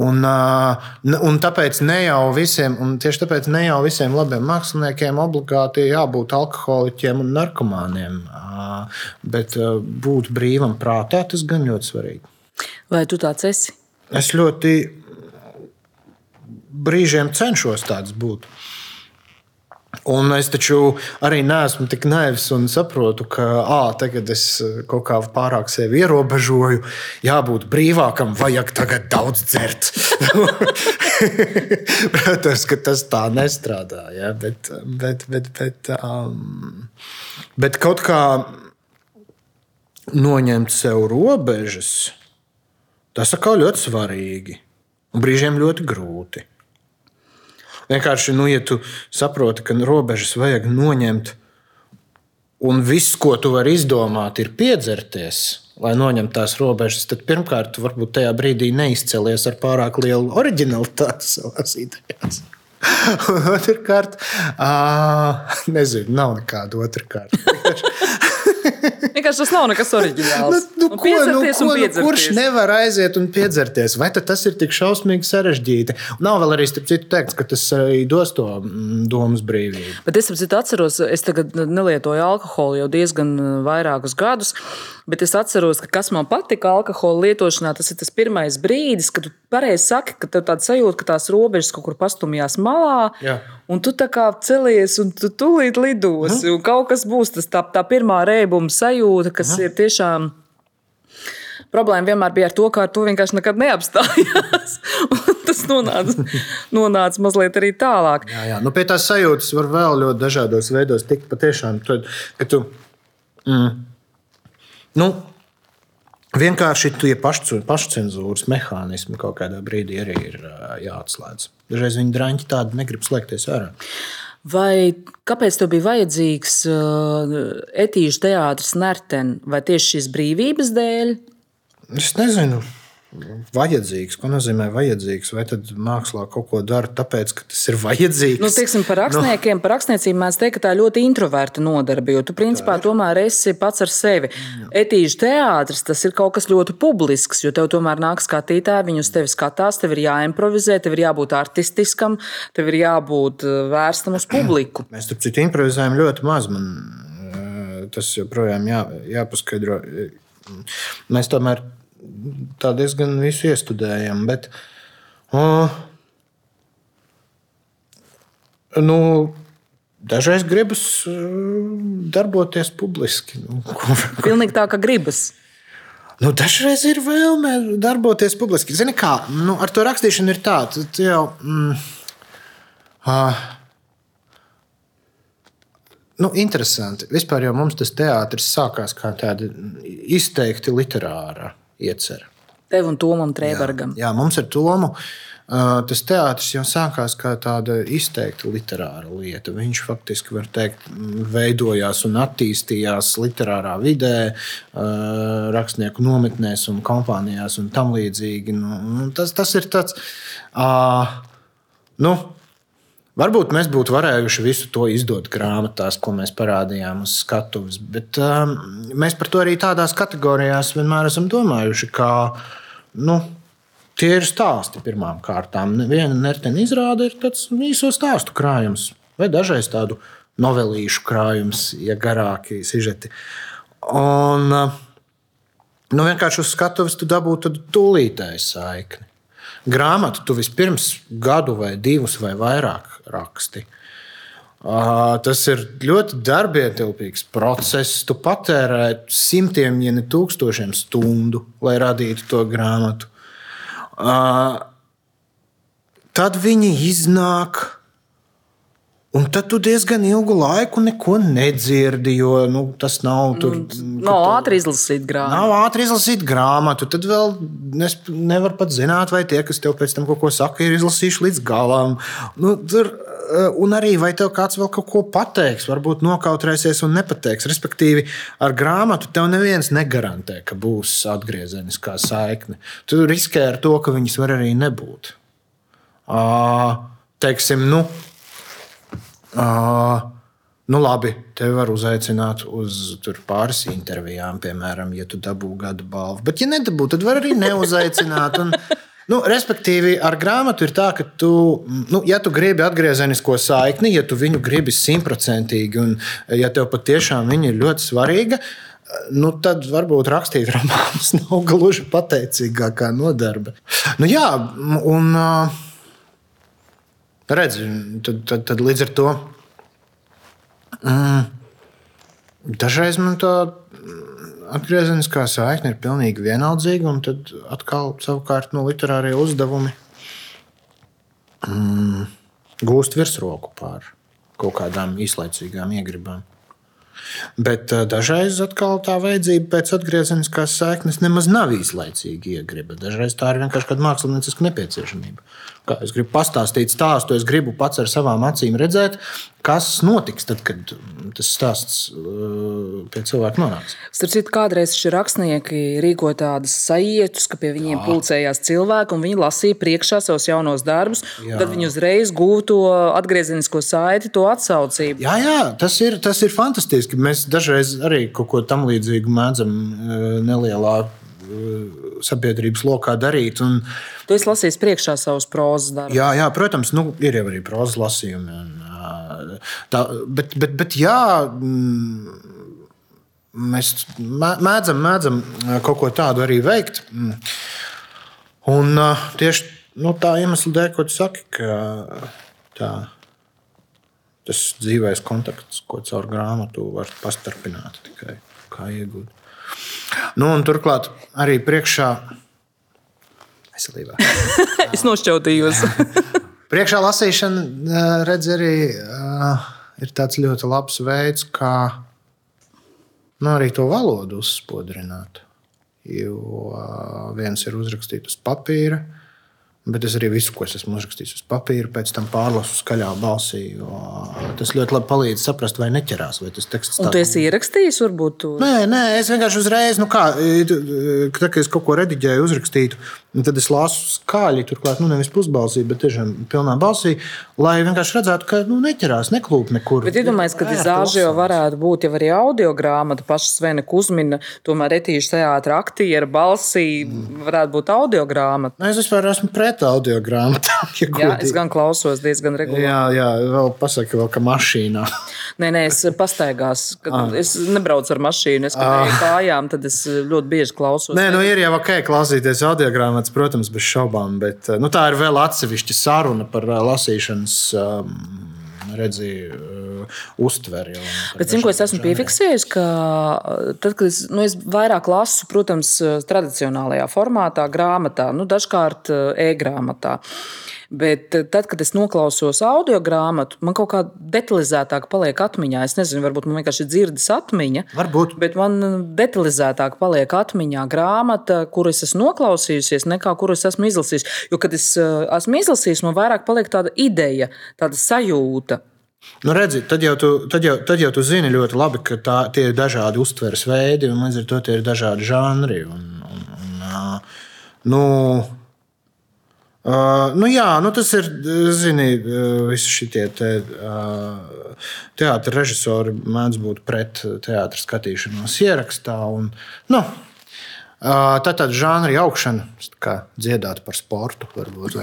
Un, un tāpēc ne jau visiem, un tieši tāpēc ne jau visiem labiem māksliniekiem obligāti jābūt alkoholiķiem un narkomāniem. Bet būt brīvam prātā tas gan ļoti svarīgi. Vai tu tāds esi? Es ļoti brīžiem cenšos tāds būt. Un es taču arī neesmu tik naivs un saprotu, ka à, tagad es kaut kā pārāk sevi ierobežoju. Jābūt brīvākam, vajag tagad daudz dzert. [LAUGHS] Protams, ka tas tā nestrādā. Ja? Bet, bet, bet, bet, um, bet kaut kā noņemt sev robežas, tas atkal ļoti svarīgi un brīžiem ļoti grūti. Vienkārši, nu, ja tu saproti, ka robežas vajag noņemt, un viss, ko tu vari izdomāt, ir piedzerties, lai noņemtu tās robežas, tad pirmkārt, tu varbūt tajā brīdī neizcēlies ar pārāk lielu originalitāti savā idejās. [LAUGHS] Uh, nezinu, nav nekāda otrkārt. Vienkārši tas nav nekas oriģināls. Nu, nu, ko, nu, ko, nu, kurš nevar aiziet un piedzerties? Vai tas ir tik šausmīgi sarežģīti? Nav vēl arī starp citu teikts, ka tas arī dos to mm, domas brīvību. Bet es citu, atceros, es tagad nelietoju alkoholu jau diezgan uh, vairākus gadus. Bet es atceros, ka kas man patika alkohola lietošanā, tas ir tas pirmais brīdis, kad tu pareizi saki, ka tev tāds sajūta, ka tās robežas kaut kur pastumjās malā. Jā. Un tu tā kā celies, un tu tūlīt lidosi. Mm. Kaut kas būs tas tā, tā pirmā rēbuma sajūta, kas mm. ir tiešām. Problēma vienmēr bija ar to, ka tu vienkārši nekad neapstājās. [LAUGHS] tas tas nonāca, [LAUGHS] nonāca mazliet arī tālāk. Jā, jā. Nu, pie tās sajūtas var vēl ļoti dažādos veidos tikt patiešām. Kad tu, mm, nu, vienkārši tie pašcu- pašcensūras mehānismi kaut kādā brīdī arī ir jāatslēdz. Dažreiz viņi drāņķi tādi negrib slēgties ārā. Vai kāpēc tev bija vajadzīgs etīžu teātris Nerten? Vai tieši šīs brīvības dēļ? Es nezinu. Vajadzīgs. Ko nozīmē vajadzīgs? Vai tad mākslā kaut ko dara, tāpēc, ka tas ir vajadzīgs? Nu, teiksim, par rakstniekiem, par rakstniecību mēs teiktu, ka tā ir ļoti introverta nodarbe. Jo tu, principā, tomēr esi pats ar sevi. Etīžu teātris tas ir kaut kas ļoti publisks, jo tev tomēr nāk skatītāji, viņi uz tevi skatās, tev ir jāimprovizē, tev ir jābūt artistiskam, tev ir jābūt uh, vērstam uz publiku. Mēs tam citu improvizējam ļoti maz. Man eh, tas joprojām jā, jāpaskaidro. Mēs tomēr tā diezgan visu iestudējam. Bet, uh, nu, dažreiz gribas darboties publiski. Nu, kur, Pilnīgi tā, ka gribas. Nu, dažreiz ir vēlme darboties publiski. Zini, kā nu, ar to rakstīšanu ir tā, tu jau. Mm, uh, nu, interesanti. Vispār jau mums tas teātris sākās kā tāda izteikti literāra iecerē. Tev un Tomam Trēbergam. Jā, mums ar Tomu. Uh, tas teātris jau sākās kā tāda izteikti literāra lieta. Viņš faktiski, var teikt, veidojās un attīstījās literārā vidē, uh, rakstnieku nometnēs un kompānijās un tam līdzīgi. Nu, nu, tas, tas ir tāds. Uh, nu, Varbūt mēs būtu varējuši visu to izdot grāmatās, ko mēs parādījām uz skatuves, bet um, mēs par to arī tādās kategorijās vienmēr esam domājuši, ka nu, tie ir stāsti pirmām kārtām. Viena nertena izrāde ir tāds īso stāstu krājums, vai dažreiz tādu novelīšu krājums, ja garāki sižeti. Un, uh, nu, vienkārši uz skatuves tu dabūtu tūlītēju saikni. Grāmatu tu vispirms gadu vai divus vai vairāk raksti. Uh, tas ir ļoti darbietilpīgs process. Tu patērē simtiem, ja ne tūkstošiem stundu, lai radītu to grāmatu. Uh, tad viņi iznāk. Un tad tu diezgan ilgu laiku neko nedzirdi, jo nu, tas nav tur. Nav ātri izlasīt grāmatu. Nav ātri izlasīt grāmatu. Tad vēl nes, nevar pat zināt, vai tie, kas tev pēc tam kaut ko saka, ir izlasījuši līdz galam. Nu, tur, un arī vai tev kāds vēl kaut ko pateiks, varbūt nokautrēsies un nepateiks. Respektīvi, ar grāmatu tev neviens negarantē, ka būs atgriezeniskā saikne. Tu riskē ar to, ka viņas var arī nebūt. Uh, teiksim, nu, Uh, nu, labi, tevi var uzaicināt uz pāris intervijām, piemēram, ja tu dabū gada balvu. Bet, ja nedabū, tad var arī neuzaicināt. Un, nu, respektīvi, ar grāmatu ir tā, ka tu, nu, ja tu gribi atgriezenisko saikni, ja tu viņu gribi simtprocentīgi, un ja tev patiešām viņa ir ļoti svarīga, nu, tad varbūt rakstīt romānus [LAUGHS] nav gluži pateicīgākā nodarbe. Nu, jā, un. Uh, Redzi, tad, tad, tad līdz ar to mm, dažreiz man tā atgriezeniskā saikne ir pilnīgi vienaldzīga, un tad atkal savukārt no literārie uzdevumi mm, gūst virsroku pār kaut kādām īslaicīgām iegribām. Bet uh, dažreiz atkal tā vajadzība pēc atgriezeniskās saiknes nemaz nav īslaicīga iegriba. Dažreiz tā ir vienkārši kāda mākslinieciska nepieciešamība. Kā es gribu pastāstīt stāstu, es gribu pats ar savām acīm redzēt, kas notiks tad, kad tas stāsts uh, pie cilvēka nonāks. Starp citu, kādreiz šie rakstnieki rīko tādas sajietus, ka pie viņiem Jā. pulcējās cilvēki un viņi lasīja priekšā savus jaunos darbus. Tad viņi uzreiz guva to atgriezenisko saiti, to atsaucību. Jā, jā tas, ir, tas ir fantastiski. Mēs dažreiz arī kaut ko tam līdzīgu mēdzam nelielā sabiedrības lokā darīt. Un, tu esi lasījis priekšā savus prozas darbus. Jā, jā, protams, nu, ir jau arī prozas lasījumi. Un, tā, bet, bet, bet jā. Mēs mēdzam, mēdzam kaut ko tādu arī veikt. Un tieši nu, tā iemesla dēļ, ko tu saki, ka tā, tas dzīvais kontakts, ko caur grāmatu var pastarpināt, tikai kā iegūt. Nu, turklāt arī priekšā veselībā. [LAUGHS] es nošķautījos. [LAUGHS] Priekšā lasīšana, redz, arī uh, ir tāds ļoti labs veids, kā nu, arī to valodu uzspodrināt. Jo uh, viens ir uzrakstīts uz papīra, uh, Bet es arī visu, ko es esmu uzrakstījis uz papīra, pēc tam pārlasu skaļā balsī. Tas ļoti labi palīdz saprast, vai neķerās, vai tas teksts ir. Tu esi ierakstījis, varbūt? Tu... Nē, nē, es vienkārši uzreiz, nu kā, tad, kad es kaut ko rediģēju, uzrakstītu, tad es lasu skaļi, turklāt, nu, nevis pusbalsī, bet tiešām pilnā balsī, lai vienkārši redzētu, ka nu, neķerās, neklūp nekur. Bet iedomājieties, ka dizāžio varētu būt jau arī audio grāmata, paša Svena Kuzmina, tomēr etīša teātra aktiera balsī varētu būt audio grāmata. Nē, es vispār esmu pret audio grāmatām. [LAUGHS] Ja jā, es gan klausos diezgan regulāri. Jā, jā vēl pasaki, vēl, ka mašīnā. [LAUGHS] nē, nē, es pastaigās. Ah. Es nebraucu ar mašīnu, es ah. kājām, tad es ļoti bieži klausos. Nē, nu ir jau ok klausīties audio grāmatas, protams, bez šaubām, bet nu, tā ir vēl atsevišķa saruna par lasīšanas. Um, redzēju, uh, uztveri. Bet, zinu, ko es esmu piefiksējis, ka tad, kad es, nu, es vairāk lasu, protams, tradicionālajā formātā, grāmatā, nu, dažkārt e-grāmatā. Bet tad, kad es noklausos audio grāmatu, man kaut kā detalizētāk paliek atmiņā. Es nezinu, varbūt man vienkārši ir dzirdes atmiņa. Varbūt. Bet man detalizētāk paliek atmiņā grāmata, kuras es esmu noklausījusies, nekā kuras esmu izlasījis. Jo, kad es esmu izlasījis, man vairāk paliek tāda ideja, tāda sajūta. Nu, redzi, tad, jau tu, tad, jau, tad jau tu zini ļoti labi, ka tā, tie ir dažādi uztveres veidi, un līdz ar to tie ir dažādi žanri. Un, un, un, nu, Uh, nu jā, nu tas ir, zini, visi šie te, uh, teātris režisori mēdz būt pret teātris skatīšanos ierakstā. Un, nu, Tā tad žanra augšana, kā dziedāt par sportu, varbūt. [LAUGHS]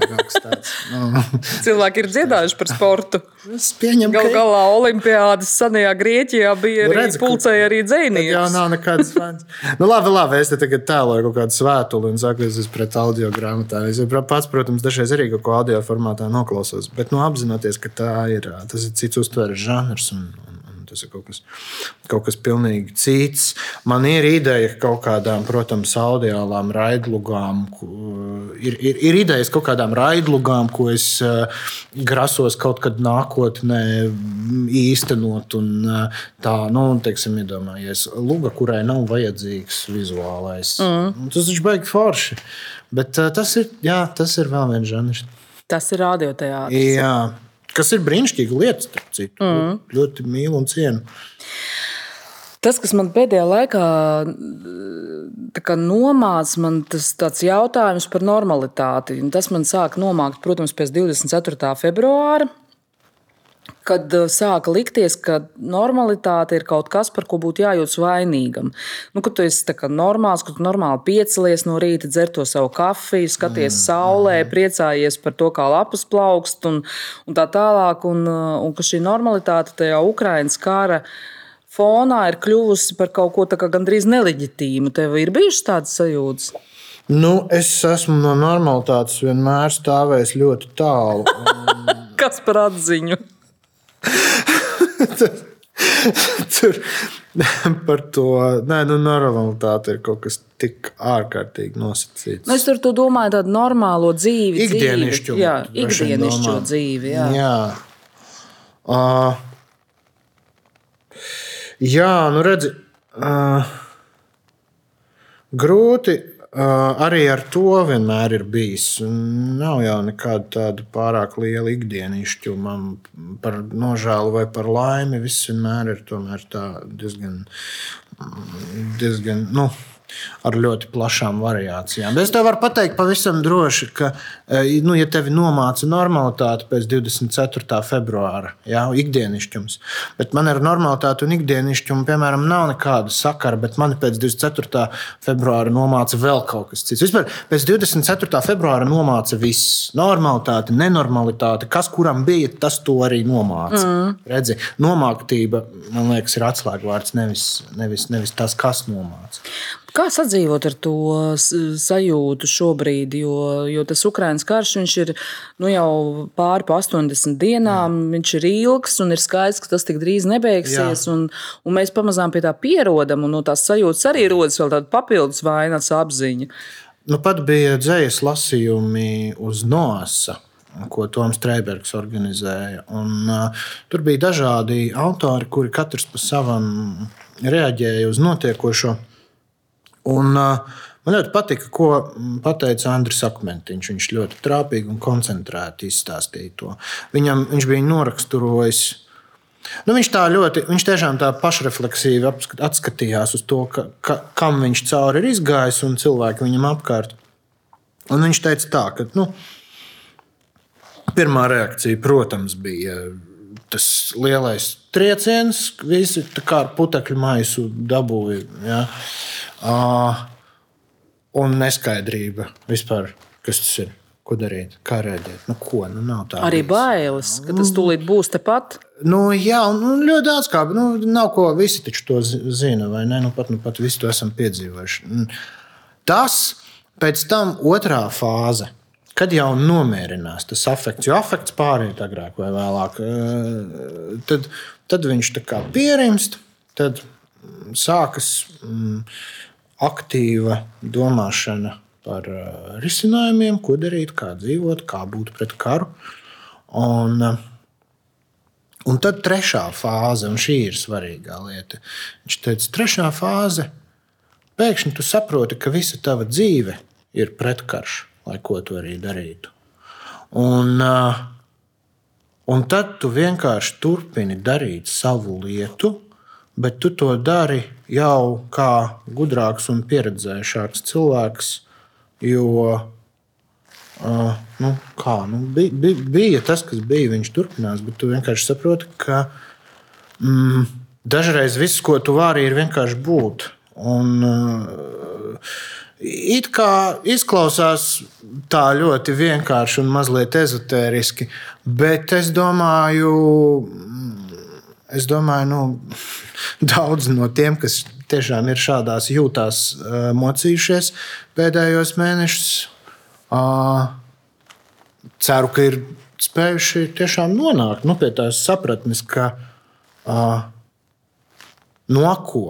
Nu. Cilvēki ir dziedājuši par sportu. Es pieņemu, Galu galā Olimpijādas senajā Grieķijā bija nu, redz, arī pulcēji arī dzēnieki. Jā, nav nekādas fans. nu, labi, labi, es te tagad tēloju kaut kādu svētuli un esmu pret audio grāmatām. Es pats, protams, dažreiz arī kaut ko audio formātā noklausos, bet nu, apzinoties, ka tā ir, tas ir cits uztveres žanrs. Un, tas ir kaut kas, kaut kas pilnīgi cits. Man ir ideja kaut kādām, protams, audiālām raidlugām, ir, ir, ir idejas kaut kādām raidlugām, ko es uh, grasos kaut kad nākotnē īstenot. Un, uh, tā, nu, teiksim, iedomājies, luga, kurai nav vajadzīgs vizuālais. Mm. Tas ir baigi forši. Bet tas, ir, jā, tas ir vēl viens žanrs. Tas ir radioteātris. Jā. Kas ir brīnišķīga lieta, starp citu. Mm. Ļoti mīlu un cienu. Tas, kas man pēdējā laikā nomāca, man tas jautājums par normalitāti. Tas man sāk nomākt, protams, pēc 24. februāra kad eh, sāka likties, ka normalitāte ir kaut kas, par ko būtu jājūtas vainīgam. Nu, kad tu esi normāls, ka tu normāli piecelies no rīta, dzer to savu kafiju, skaties mm. saulē, mm. priecājies par to, kā lapas plaukst un, un tā tālāk. Un, eh, un ka šī normalitāte tajā Ukraiņas kara fonā ir kļuvusi par kaut ko kā gandrīz neleģitīmu. Tev ir bijušas tādas sajūtas? Nu, es esmu no normalitātes vienmēr stāvējis ļoti tālu. Un... [LAUGHS] Kas par atziņu? [LAUGHS] Tur par to nē, nu, normalitāte ir kaut kas tik ārkārtīgi nosacīts. Nu, es tur domāju, tādu normālo dzīvi. Ikdienišķo, dzīvi. Jā, ikdienišķo dzīvi. Jā. Jā. Uh, jā, nu redzi, uh, grūti arī ar to vienmēr ir bijis. Nav jau nekāda tāda pārāk liela ikdienišķu. Man par nožēlu vai par laimi viss vienmēr ir diezgan, diezgan nu, ar ļoti plašām variācijām. Es tev varu pateikt pavisam droši, ka, e, nu, ja tevi nomāca normalitāte pēc 24. februāra, jā, ikdienišķums, bet man ar normalitāti un ikdienišķumu, piemēram, nav nekāda sakara, bet man pēc 24. februāra nomāca vēl kaut kas cits. Vispār pēc 24. februāra nomāca viss. Normalitāte, nenormalitāte, kas kuram bija, tas to arī nomāca. Mm. Redzi, nomāktība, man liekas, ir atslēgvārds, nevis, nevis, nevis tas, kas nomāca. Kā sadzīvot ar to sajūtu šobrīd? Jo, jo tas Ukraiņas karš ir nu, jau pāri pa 80 dienām, Jā. viņš ir ilgs un ir skaidrs, ka tas tik drīz nebeigsies. Un, un mēs pamazām pie tā pierodam, un no tās sajūtas arī rodas vēl tāda papildus vainas apziņa. Nu, pat bija dzējas lasījumi uz Noasa, ko Toms Streibergs organizēja. Un, uh, tur bija dažādi autori, kuri katrs pa savam reaģēja uz notiekošo. Un, uh, man ļoti patika, ko teica Andris Akmentiņš. Viņš ļoti trāpīgi un koncentrēti izstāstīja to. Viņam, viņš bija noraksturojis Nu, viņš tā ļoti, viņš tiešām tā pašrefleksīvi atskatījās uz to, ka, ka, kam viņš cauri ir izgājis un cilvēki viņam apkārt. Un viņš teica, tā, ka nu, pirmā reakcija, protams, bija tas lielais trieciens, visi kā ar putekļu maisu dabūja. Ja? Uh, un neskaidrība vispār, kas tas ir. Ko darīt? Kā rēģēt? Nu, ko? Nu, Arī bailes, ka tas tūlīt būs tepat. Nu, jā, un nu, ļoti daudz kā. Nu, nav ko visi to zina, vai ne? Nu, pat, nu, pat visi to esam piedzīvojuši. Tas pēc tam otrā fāze. Kad jau nomierinās tas afekts, jo afekts pāriet agrāk vai vēlāk, eh, tad, tad viņš tā kā pierimst, tad sākas mm, aktīva domāšana par risinājumiem, ko darīt, kā dzīvot, kā būt pret karu. Un, un tad trešā fāze, un šī ir svarīgā lieta. Viņš teica, trešā fāze, pēkšņi tu saproti, ka visa tava dzīve ir pretkarš, lai ko tu arī darītu. Un, uh, un tad tu vienkārši turpini darīt savu lietu, bet tu to dari jau kā gudrāks un pieredzējušāks cilvēks Jo uh, nu, kā, nu, bija, bija, bija tas, kas bija, viņš turpinās, bet tu vienkārši saproti, ka mm, dažreiz viss, ko tu vari, ir vienkārši būt. Un, uh, It kā izklausās tā ļoti vienkārši un mazliet ezotēriski, bet es domāju, es domāju, nu, [LAUGHS] daudz no tiem, kas tiešām ir šādās jūtās mocījušies pēdējos mēnešus. Ceru, ka ir spējuši tiešām nonākt nu, pie tās sapratnes, ka no ko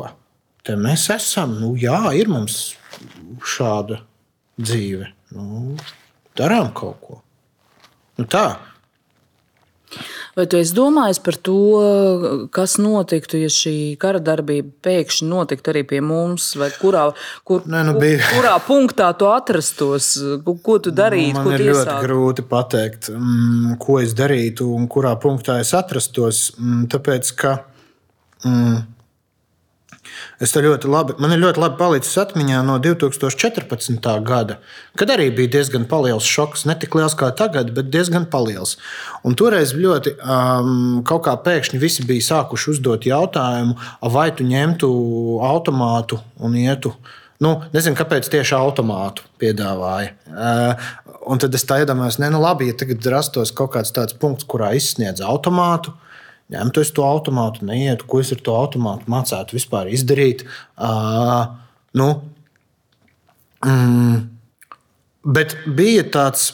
mēs esam. Nu, jā, ir mums šāda dzīve. Nu, darām kaut ko. Nu, tā. Vai tu esi domājis par to, kas notiktu, ja šī kara darbība pēkšņi notiktu arī pie mums, vai kurā, kur, Nē, nu bija... [LAUGHS] kurā punktā tu atrastos, ko tu darītu? Man ir iesākt? ļoti grūti pateikt, mm, ko es darītu un kurā punktā es atrastos. Mm, tāpēc, ka mm, Es ļoti labi, man ir ļoti labi palicis atmiņā no 2014. gada, kad arī bija diezgan liels šoks. Ne tik liels kā tagad, bet diezgan liels. Un toreiz ļoti um, kaut kā pēkšņi visi bija sākuši uzdot jautājumu, vai tu ņemtu automātu un ietu. Nu, nezinu, kāpēc tieši automātu piedāvāja. Uh, un tad es tā iedomājos, ne, nu labi, ja tagad rastos kaut kāds tāds punkts, kurā izsniedz automātu ņemtu es to automātu, neietu, ko es ar to automātu mācētu vispār izdarīt. Uh, nu, mm, bet bija tāds,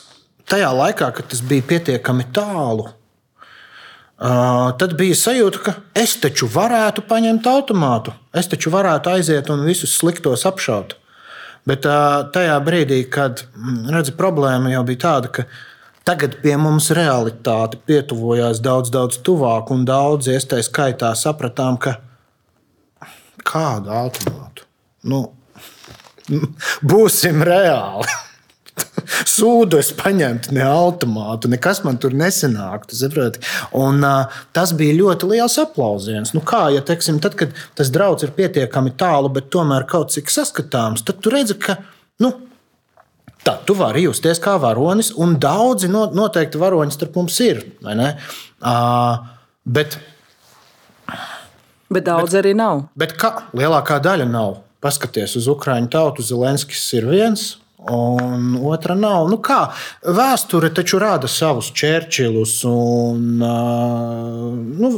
tajā laikā, kad tas bija pietiekami tālu. Uh, tad bija sajūta, ka es taču varētu paņemt automātu. Es taču varētu aiziet un visus sliktos apšaut. Bet uh, tajā brīdī, kad mm, redzi, problēma jau bija tāda, ka Tagad pie mums realitāte pietuvojās daudz, daudz tuvāk, un daudz iestājas skaitā sapratām, ka kādu automātu? Nu, [LAUGHS] būsim reāli. [LAUGHS] Sūdu es paņemtu ne automātu, nekas man tur nesanāktu. Un, uh, tas bija ļoti liels aplausiens. Nu, kā, ja, teiksim, tad, kad tas draugs ir pietiekami tālu, bet tomēr kaut cik saskatāms, tad tu redzi, ka nu, Tā, tu vari justies kā varonis, un daudzi no, noteikti varoņi starp mums ir. Uh, bet, bet daudz bet, arī nav. Bet kā, lielākā daļa nav. Paskaties uz Ukrāņu tautu, Zelenskis ir viens. Un otra nav. Nu kā, vēsture taču rāda savus Čērčilus un uh, nu,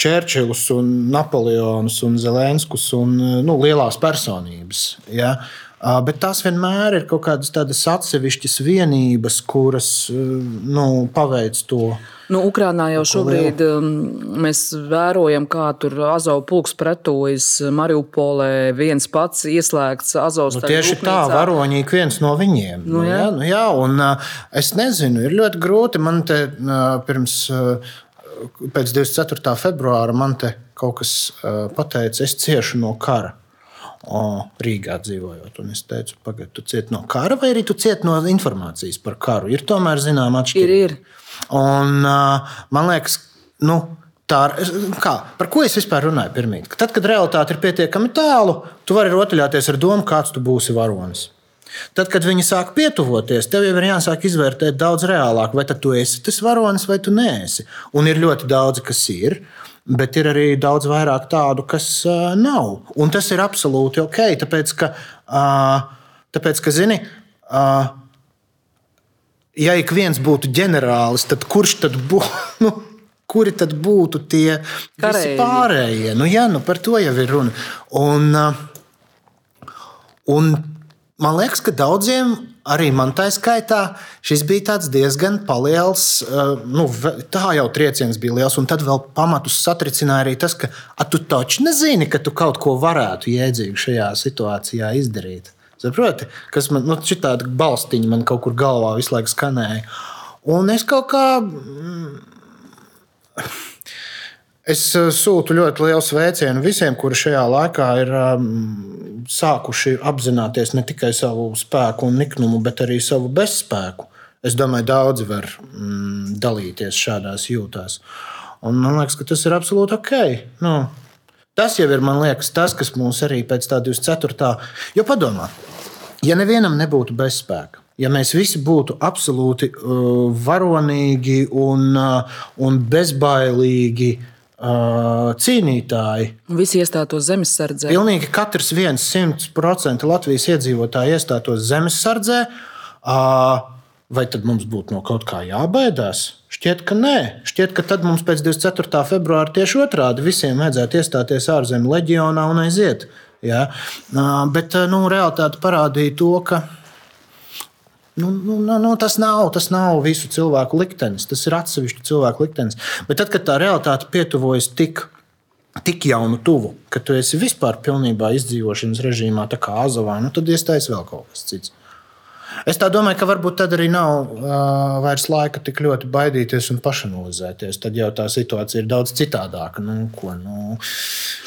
Čērčilus, un Napoleonus un Zelenskus un nu, lielās personības. Ja? Bet tās vienmēr ir kaut kādas tādas atsevišķas vienības, kuras nu, paveic to. Nu, Ukrānā jau šobrīd um, mēs vērojam, kā tur Azovs pulks pretojas Mariupolē. viens pats ieslēgts Azovs. Nu, tieši rūpnīcā. tā, varoņīgi viens no viņiem. Nu, jā. Nu, jā, nu, jā, un, es nezinu, ir ļoti grūti man te pirms. Pēc 24. februāra man te kaut kas pateica, es ciešu no kara. Rīgā dzīvojot. Un es teicu, pagaidi, tu cieti no kara, vai arī tu cieti no informācijas par karu? Ir tomēr zināma atšķirība. Ir, ir. Un, man liekas, nu, tā, kā, par ko es vispār runāju? Pirmīt? Tad, kad realitāte ir pietiekami tālu, tu vari rotaļāties ar domu, kāds tu būsi varonis. Tad, kad viņi sāk pietuvoties, tev jau ir jāsāk izvērtēt daudz reālāk, vai tu esi tas varonis vai tu neesi. Un ir ļoti daudz, kas ir bet ir arī daudz vairāk tādu, kas uh, nav. Un tas ir absolūti ok, tāpēc ka, uh, tāpēc, ka zini, uh, ja ik viens būtu ģenerālis, tad kurš tad būtu? [LAUGHS] Nu, kuri tad būtu tie pārējie? Nu, jā, nu, par to jau ir runa. Un, un man liekas, ka daudziem arī man tā skaitā, šis bija diezgan liels. Eh, nu, tā jau trieciens bija liels, un tad vēl pamatus satricināja arī tas, ka tu taču nezini, ka tu kaut ko varētu jēdzīgi šajā situācijā izdarīt. Saproti, kas man nu, tāda balstiņa man kaut kur galvā visu laiku skanēja. Un es kaut kā. Mm, Es eh, sūtu ļoti lielu sveicienu visiem, kuri šajā laikā ir um, sākuši apzināties ne tikai savu spēku un niknumu, bet arī savu bezspēku. Es domāju, daudzi var mm, dalīties šādās jūtās. Un man liekas, ka tas ir absolūti ok. Nu, tas jau ir liekas, tas, kas mums arī pēc tā 24. Jo padomā, ja nevienam nebūtu bezspēka, ja mēs visi būtu absolūti uh, varonīgi un, uh, un bezbailīgi, cīnītāji. Visi iestātos zemesardzē. Pilnīgi katrs viens simt procenti Latvijas iedzīvotāji iestātos zemesardzē. Vai tad mums būtu no kaut kā jābaidās? Šķiet, ka nē. Šķiet, ka tad mums pēc 24. februāra tieši otrādi visiem vajadzētu iestāties ārzemju leģionā un aiziet. Ja? Bet nu, realitāte parādīja to, ka Nu, nu, nu, nu, tas, nav, tas nav visu cilvēku liktenis, tas ir atsevišķu cilvēku liktenis. Bet tad, kad tā realitāte pietuvojas tik, tik jau nu tuvu, ka tu esi vispār pilnībā izdzīvošanas režīmā, tā kā Azovā, nu, tad iestājas vēl kaut kas cits. Es domāju, ka varbūt tad arī nav uh, vairs laika tik ļoti baidīties un pašanalizēties. Tad jau tā situācija ir daudz citādāka. Nu, ko, nu,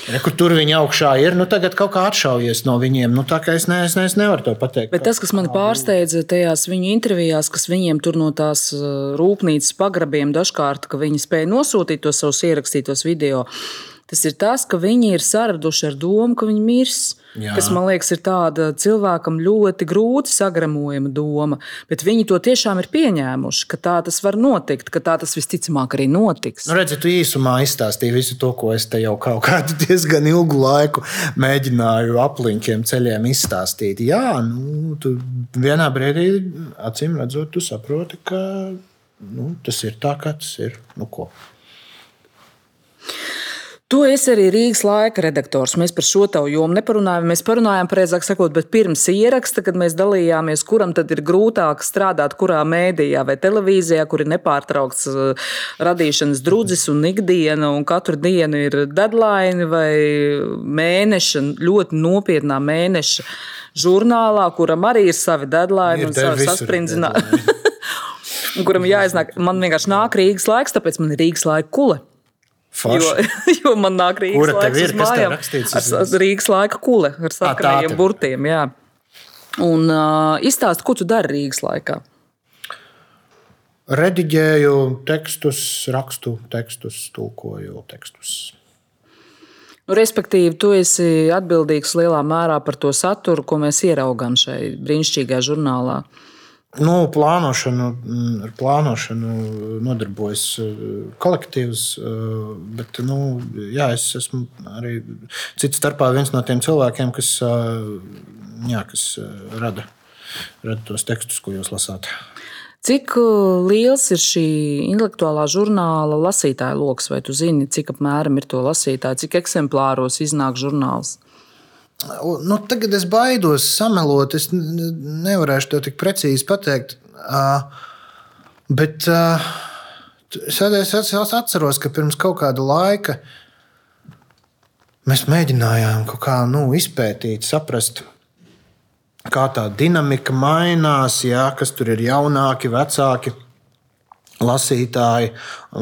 ja, kur tur viņi augšā ir, nu tagad kaut kā atšaujies no viņiem. Nu, tā kā es, ne, es, ne, es nevaru to pateikt. Bet tas, kas man pārsteidza tajās viņu intervijās, kas viņiem tur no tās rūpnīcas pagrabiem dažkārt, ka viņi spēja nosūtīt tos savus ierakstītos video. Tas ir tas, ka viņi ir saraduši ar domu, ka viņi mirs. Jā. Kas man liekas, ir tāda cilvēkam ļoti grūti sagramojama doma. Bet viņi to tiešām ir pieņēmuši, ka tā tas var notikt, ka tā tas visticamāk arī notiks. Nu, redziet, tu īsumā izstāstīji visu to, ko es te jau kaut kādu [LAUGHS] diezgan ilgu laiku mēģināju apliņķiem ceļiem izstāstīt. Jā, nu, tu vienā brīdī, acīm redzot, tu saproti, ka nu, tas ir tā, kā tas ir. Nu, ko? Tu esi arī Rīgas laika redaktors. Mēs par šo tavu jomu neparunājām. Mēs parunājām, precīzāk sakot, bet pirms ieraksta, kad mēs dalījāmies, kuram tad ir grūtāk strādāt, kurā mēdījā vai televīzijā, kur ir nepārtraukts uh, radīšanas drudzis un ikdiena, un katru dienu ir deadline vai mēneša, ļoti nopietnā mēneša žurnālā, kuram arī ir savi deadline ir un savi sasprindzināti. [LAUGHS] kuram jāiznāk, man vienkārši nāk Rīgas laiks, tāpēc man ir Rīgas laika kule. Forši. Jo, [LAUGHS] jo man nāk Rīgas laiks uz mājām. Ar, ar Rīgas laika kule, ar sakrējiem burtiem. Jā. Un uh, izstāst, ko tu dari Rīgas laikā? Rediģēju tekstus, rakstu tekstus, tulkoju tekstus. Nu, respektīvi, tu esi atbildīgs lielā mērā par to saturu, ko mēs ieraugām šai brīnišķīgajā žurnālā. Uh, Nu, plānošanu, mm, ar plānošanu nodarbojas eh, kolektīvs, eh, bet nu, jā, es esmu arī cits starpā viens no tiem cilvēkiem, kas, eh, jā, kas rada, rada tos tekstus, ko jūs lasāt. Cik liels ir šī intelektuālā žurnāla lasītāja lokus, vai tu zini, cik apmēram ir to lasītāju, cik eksemplāros iznāk žurnāls? Nu, tagad es baidos samelot. Es nevarēšu to tik precīzi pateikt. Bet es, atceros, ka pirms kaut kāda laika mēs mēģinājām kaut kā nu, izpētīt, saprast, kā tā dinamika mainās, jā, kas tur ir jaunāki, vecāki lasītāji,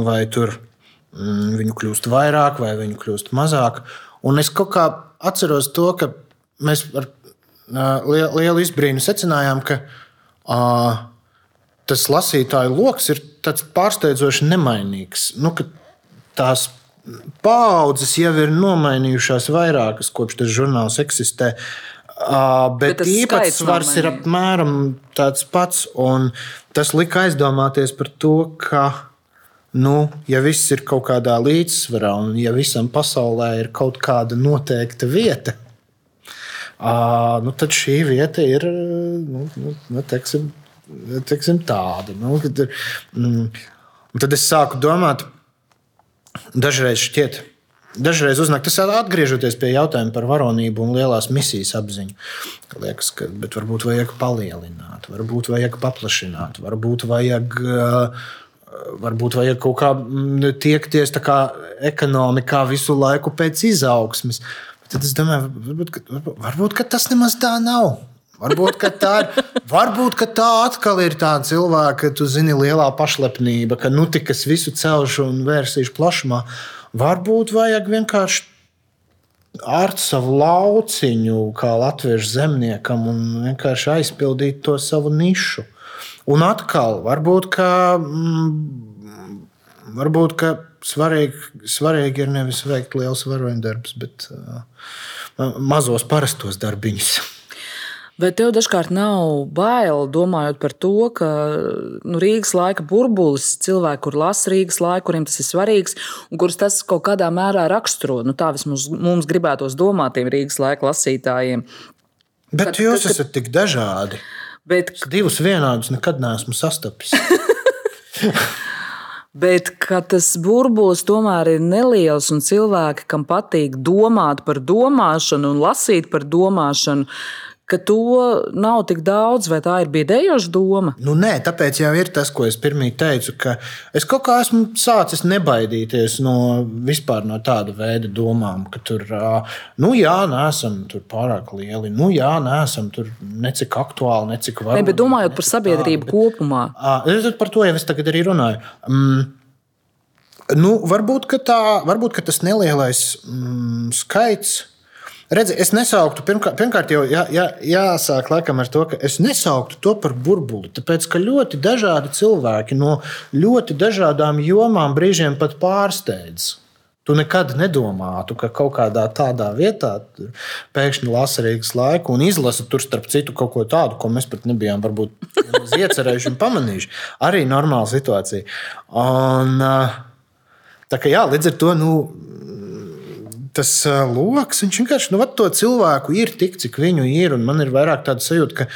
vai tur mm, viņu kļūst vairāk, vai viņu kļūst mazāk. Un es kaut kā atceros to, ka mēs ar uh, lielu izbrīnu secinājām, ka uh, tas lasītāju lokus ir pārsteidzoši nemainīgs. Nu, tās paudzes jau ir nomainījušās vairākas, kopš tas žurnāls eksistē. Uh, bet bet īpatsvars ir apmēram tāds pats. Tas lika aizdomāties par to, ka, nu, ja viss ir kaut kādā līdzsvarā un ja visam pasaulē ir kaut kāda noteikta vieta, uh, nu, tad šī vieta ir nu, nu, nu, teiksim, teiksim, tāda. Nu, kad, mm, tad es sāku domāt, dažreiz šķiet, Dažreiz uznāk tas atgriežoties pie jautājuma par varonību un lielās misijas apziņu. Liekas, ka varbūt vajag palielināt, varbūt vajag paplašināt, varbūt vajag, varbūt vajag kaut kā mm, tiekties kā ekonomikā visu laiku pēc izaugsmes. Tad es domāju, varbūt, varbūt, varbūt tas nemaz tā nav. Varbūt tā, ir, varbūt tā atkal ir tā cilvēka, ka tu zini, lielā pašlepnība, ka nu tikai es visu celšu un vērsīšu plašumā. Varbūt vajag vienkārši ar savu lauciņu, kā latviešu zemniekam, un vienkārši aizpildīt to savu nišu. Un atkal, varbūt, ka, mm, varbūt, ka svarīgi, svarīgi ir nevis veikt liels varoņdarbs, bet uh, mazos parastos darbiņus. Vai tev dažkārt nav bail domājot par to, ka nu, Rīgas laika burbulis, cilvēki, kur lasa Rīgas laiku, kuriem tas ir svarīgs, un kurus tas kaut kādā mērā raksturo? Nu, tā vismaz mums gribētos domāt tiem Rīgas laika lasītājiem. Bet kad, jūs kad, esat tik dažādi. Bet... Divus vienādus nekad neesmu sastapis. [LAUGHS] Bet tas burbulis tomēr ir neliels, un cilvēki, kam patīk domāt par domāšanu un lasīt par domāšanu, ka to nav tik daudz, vai tā ir biedējoša doma? Nu, nē, tāpēc jau ir tas, ko es pirmie teicu, ka es kaut kā esmu sācis nebaidīties no vispār no tāda veida domām, ka tur, nu jā, nesam tur pārāk lieli, nu jā, nesam tur necik aktuāli, necik varbūt. Ne, bet domājot par sabiedrību tādu, kopumā. Bet, par to jau es tagad arī runāju. Mm, Nu, varbūt, tā, varbūt tas nelielais mm, skaits Redzi, es nesauktu, pirmkārt, pirmkārt jau jā, jā, jāsāk laikam ar to, ka es nesauktu to par burbuli. Tāpēc, ka ļoti dažādi cilvēki no ļoti dažādām jomām brīžiem pat pārsteidz. Tu nekad nedomātu, ka kaut kādā tādā vietā pēkšņi lasa Rīgas laiku un izlasa tur starp citu kaut ko tādu, ko mēs pat nebijām varbūt iecerējuši un pamanījuši. Arī normāla situācija. Un, tā kā jā, līdz ar to. Nu, tas lokus, viņš vienkārši nu, to cilvēku ir tik, cik viņu ir. Man ir vairāk tāda sajūta, ka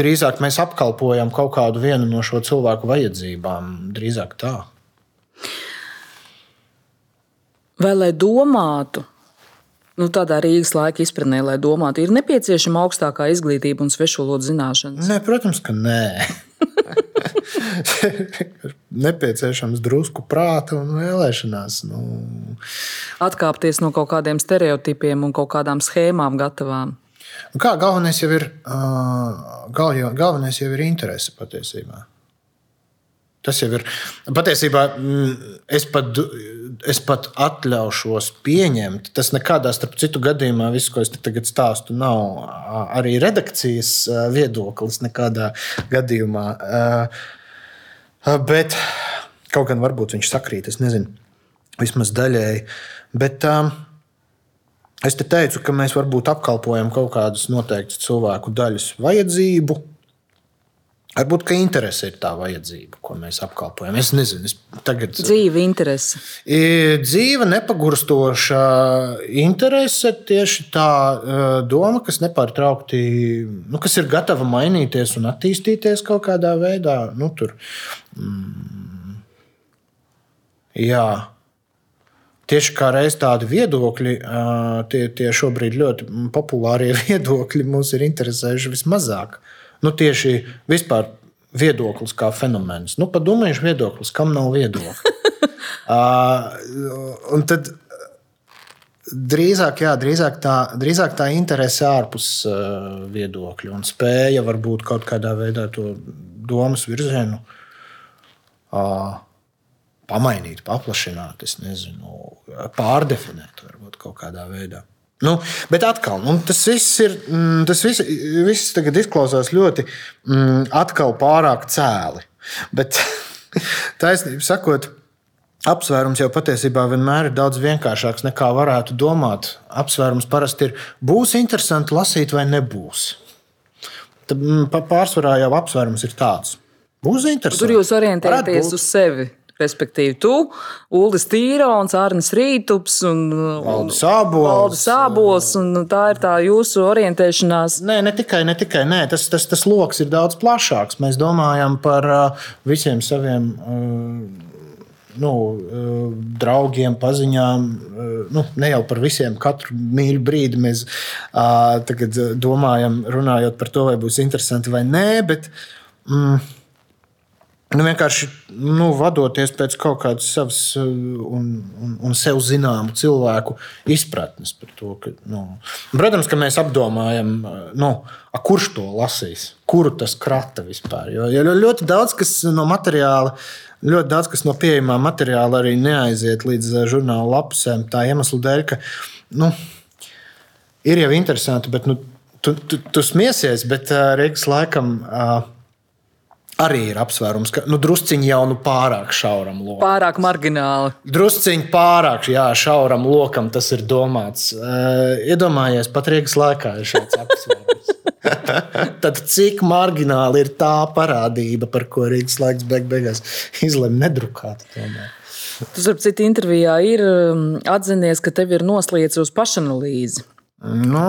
drīzāk mēs apkalpojam kaut kādu no šo cilvēku vajadzībām. Drīzāk tā. Vai lai domātu, nu, tādā Rīgas laika izpratnē, lai domātu, ir nepieciešama augstākā izglītība un svešvalodu zināšanas? Nē, protams, ka nē. [LAUGHS] nepieciešams drusku prāta un vēlēšanās. Nu. Atkāpties no kaut kādiem stereotipiem un kaut kādām schēmām gatavām. Nu kā, galvenais, jau ir, galvenais jau ir interese patiesībā. Tas jau ir patiesībā. Mm, es pat, es pat atļaušos pieņemt. Tas nekādā starp citu gadījumā, viss, ko es te tagad stāstu, nav arī redakcijas viedoklis nekādā gadījumā. Bet kaut gan varbūt viņš sakrīt, es nezinu, vismaz daļēji. Bet, Es te teicu, ka mēs varbūt apkalpojam kaut kādas noteiktas cilvēku daļas vajadzību, Varbūt tā interese ir tā vajadzība, ko mēs apkalpojam. Es nezinu, es tagad. Dzīve, interese. Dzīve, nepagurstoša interese, tieši tā doma, kas nepārtraukti, nu, kas ir gatava mainīties un attīstīties kaut kādā veidā. Nu, tur, mm, jā. Tieši kā reiz tādi viedokļi, tie, tie šobrīd ļoti populārie [LAUGHS] viedokļi mums ir interesējuši vismazāk. Nu, tieši vispār viedoklis kā fenomens. Nu, padomājiet, viedoklis, kam nav viedokļa. [LAUGHS] uh, un tad drīzāk, jā, drīzāk, tā, drīzāk tā interese ārpus uh, viedokļa un spēja varbūt kaut kādā veidā to domas virzienu. Uh, pamainīt, paplašināt, nezinu, pārdefinēt, varbūt kaut kādā veidā. Nu, bet atkal, nu, tas viss ir. Mm, tas viss, viss izklausās ļoti mm, pārāk cēli. Bet [LAUGHS] taisnība sakot, apsvērums jau patiesībā vienmēr ir daudz vienkāršāks nekā varētu domāt. Apsvērums parasti ir, būs interesanti lasīt vai nebūs. Tad, mm, pārsvarā jau apsvērums ir tāds. Būs interesanti. Tur jūs orientējaties uz sevi. Respektīvi, tu, Ulas Tīrons, Arnēs Rītups un Valdis Sābols. Sābols tā ir tā jūsu orientēšanās. Nē, ne tikai, ne tikai nē, tas, tas, tas lokus ir daudz plašāks. Mēs domājam par visiem saviem. Nu, draugiem, paziņām, nu, ne jau par visiem, katru mīļu brīdi mēs uh, domājam, runājot par to, vai būs interesanti vai nē, bet mm, Nu, vienkārši nu, vadoties pēc kaut kādas savas uh, un, un, un sev zināmu cilvēku izpratnes par to. Ka, nu, protams, ka mēs apdomājam, uh, nu, kurš to lasīs, kuru tas krata vispār. Jo, jo ļoti daudz kas no materiāla. Ļoti daudz kas no pieejamā materiāla arī neaiziet līdz uh, žurnāla lapusēm. Tā iemesla dēļ, ka nu, ir jau interesanti, bet nu, tu, tu, tu smiesies, bet uh, Rīgas laikam. Uh, arī ir apsvērums, ka nu, drusciņi jau nu pārāk šauram lokam. Pārāk margināli. Drusciņi pārāk jā, šauram lokam tas ir domāts. Uh, iedomājies, pat Rīgas laikā ir šāds apsvērums. [LAUGHS] Tad cik margināli ir tā parādība, par ko Rīgas laiks beig beigās izlemj nedrukāt. Tomēr. Tu, starp citu, intervijā ir um, atzinies, ka tev ir noslēdzis uz pašanalīzi. Nu,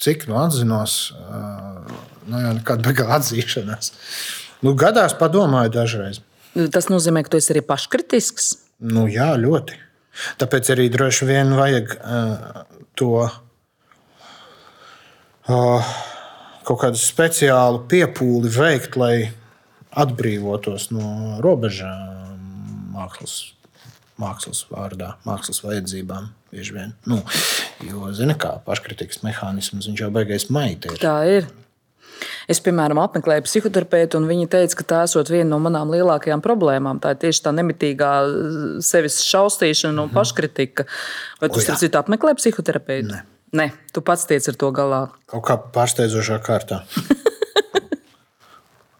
cik nu atzinos, uh, nu, jau nekāda beigā atzīšanās. Uh, Nu, gadās padomāju dažreiz. Tas nozīmē, ka tu esi arī paškritisks. Nu, jā, ļoti. Tāpēc arī droši vien vajag uh, to uh, kaut kādu speciālu piepūli veikt, lai atbrīvotos no robežām mākslas, mākslas vārdā, mākslas vajadzībām. Nu, jo, zini, kā paškritikas mehānisms, viņš jau beigās maitē. Tā ir. Es, piemēram, apmeklēju psihoterapeitu, un viņa teica, ka tā esot viena no manām lielākajām problēmām. Tā ir tieši tā nemitīgā sevis šausmīšana un mm -hmm. paškritika. Vai tu starp citu apmeklē psihoterapeitu? Nē. Nē, tu pats tiec ar to galā. Kaut kā pārsteidzošā kārtā. [LAUGHS]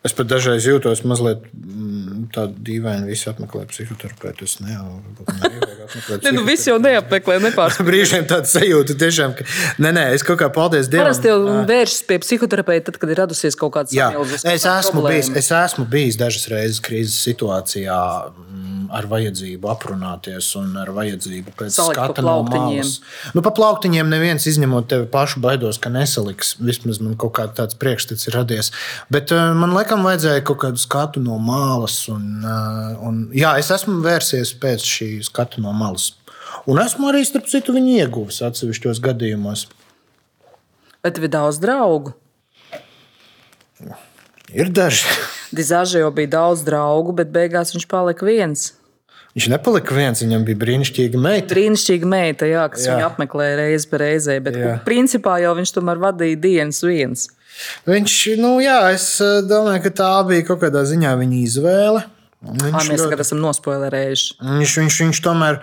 Es pat dažreiz jūtos mazliet mm, tādu dīvainu, visu apmeklēju psihoterapeitu. Es neapmeklēju. [LAUGHS] ne, nu, viss jau neapmeklē, [LAUGHS] nepārspēj. Brīžiem tāda sajūta, tiešām, ka nē, nē, es kaut kā paldies Dievam. Parasti jau vēršas pie psihoterapeita, tad, kad ir radusies kaut kāds samilzis. Es esmu, bijis, es esmu bijis dažas reizes krīzes situācijā mm, ar vajadzību aprunāties un ar vajadzību pēc Salikt skata no malas. Nu, pa plauktiņiem neviens izņemot tevi pašu baidos, ka nesaliks. Vismaz man kaut kāds tāds priekšstats ir radies. Bet uh, man laikam vajadzēja kaut kādu skatu no malas. Un, uh, un, jā, es esmu vērsies pēc šī skatu no malas. Un esmu arī, starp citu, viņu ieguvis atsevišķos gadījumos. Bet tev ir daudz draugu. Ir daži. Dizāžē jau bija daudz draugu, bet beigās viņš palika viens. Viņš nepalika viens, viņam bija brīnišķīga meita. Brīnišķīga meita, jā, kas jā. viņu apmeklēja reizi pa reizē, bet jā. principā jau viņš tomēr vadīja dienas viens. Viņš, nu jā, es eh, domāju, ka tā bija kaut kādā ziņā viņa izvēle. Viņš Ā, mēs ļoti... esam nospoilerējuši. Viņš, viņš, viņš tomēr,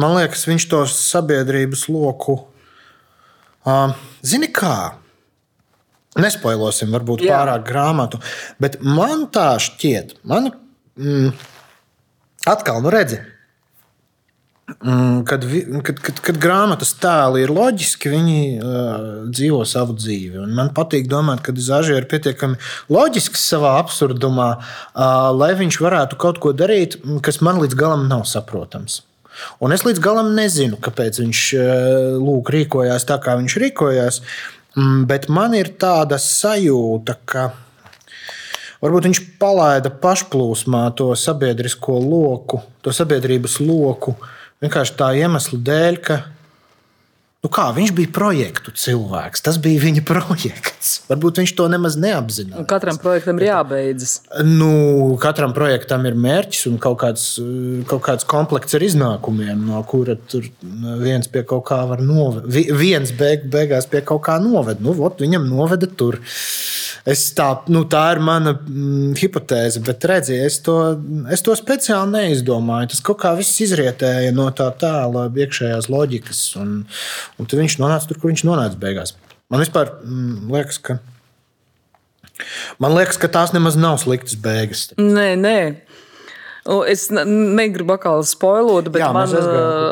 man liekas, viņš to sabiedrības loku. Uh, zini kā? Nespoilosim, varbūt Jā. pārāk grāmatu, bet man tā šķiet, man, mm, Atkal, nu redzi, mm, kad, kad, kad, kad grāmatas tēli ir loģiski, viņi uh, dzīvo savu dzīvi. Un man patīk domāt, ka Zāģis ir pietiekami loģisks savā absurdumā, uh, lai viņš varētu kaut ko darīt, kas man līdz galam nav saprotams. Un es līdz galam nezinu, kāpēc viņš uh, lūk, rīkojās tā, kā viņš rīkojās. Bet man ir tāda sajūta, ka Varbūt viņš palaida pašplūsmā to sabiedrisko loku, to sabiedrības loku, vienkārši tā iemesla dēļ, ka Nu kā, viņš bija projektu cilvēks. Tas bija viņa [LAUGHS] projekts. Varbūt viņš to nemaz neapzinājās. Katram projektam ir jābeidzas. Nu, katram projektam ir mērķis un kaut kāds, kaut kāds komplekts ar iznākumiem, no kura viens pie kaut kā var novest. Viens beig, beigās pie kaut kā noved. Nu, ot, viņam noveda tur. Tā, nu, tā ir mana mm, hipotēze, bet redziet, es, to, es to speciāli neizdomāju. Tas kaut kā viss izrietēja no tā tēla, iekšējās loģikas. Un, Un tad viņš nonāca tur, kur viņš nonāca beigās. Man vispār mm, liekas, ka. Man liekas, ka tās nemaz nav sliktas beigas. Nē, nē. Es negribu atkal spoilot, bet Jā, man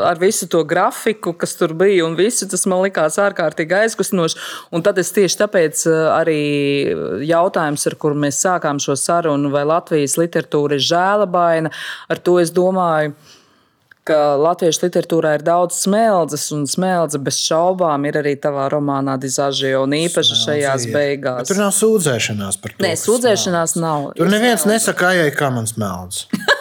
ar visu to grafiku, kas tur bija, un visu, tas man likās ārkārtīgi aizkustinoši. Un tad es tieši tāpēc arī jautājums, ar kuru mēs sākām šo sarunu, vai Latvijas literatūra ir žēlabaina, ar to es domāju ka latviešu literatūrā ir daudz smeldzes, un smeldze bez šaubām ir arī tavā romānā Dizažio, un īpaši šajās ir. beigās. Bet tur nav sūdzēšanās par to. Nē, sūdzēšanās smeldze. nav. Tur neviens smeldze. nesaka, ejai, kā man smeldz. [LAUGHS]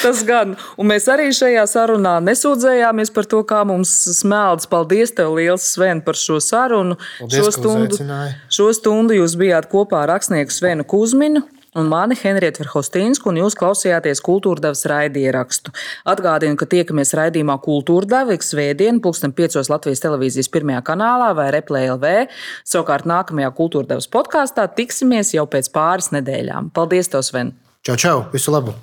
Tas gan. Un mēs arī šajā sarunā nesūdzējāmies par to, kā mums smeldas. Paldies, tev liels, Sven, par šo sarunu. Paldies, šo, stundu, šo stundu jūs bijāt kopā ar rakstnieku Svenu Kuzminu un mani Henrieta Verhostīnsku, un jūs klausījāties kultūrdevas raidierakstu. Atgādinu, ka tiekamies raidījumā Kultūrdeva ik svētdien, pulksten 5 Latvijas televīzijas pirmajā kanālā vai Replay LV. Savukārt nākamajā kultūrdevas podkāstā tiksimies jau pēc pāris nedēļām. Paldies, tev, Sven! Čau, čau! Visu labu!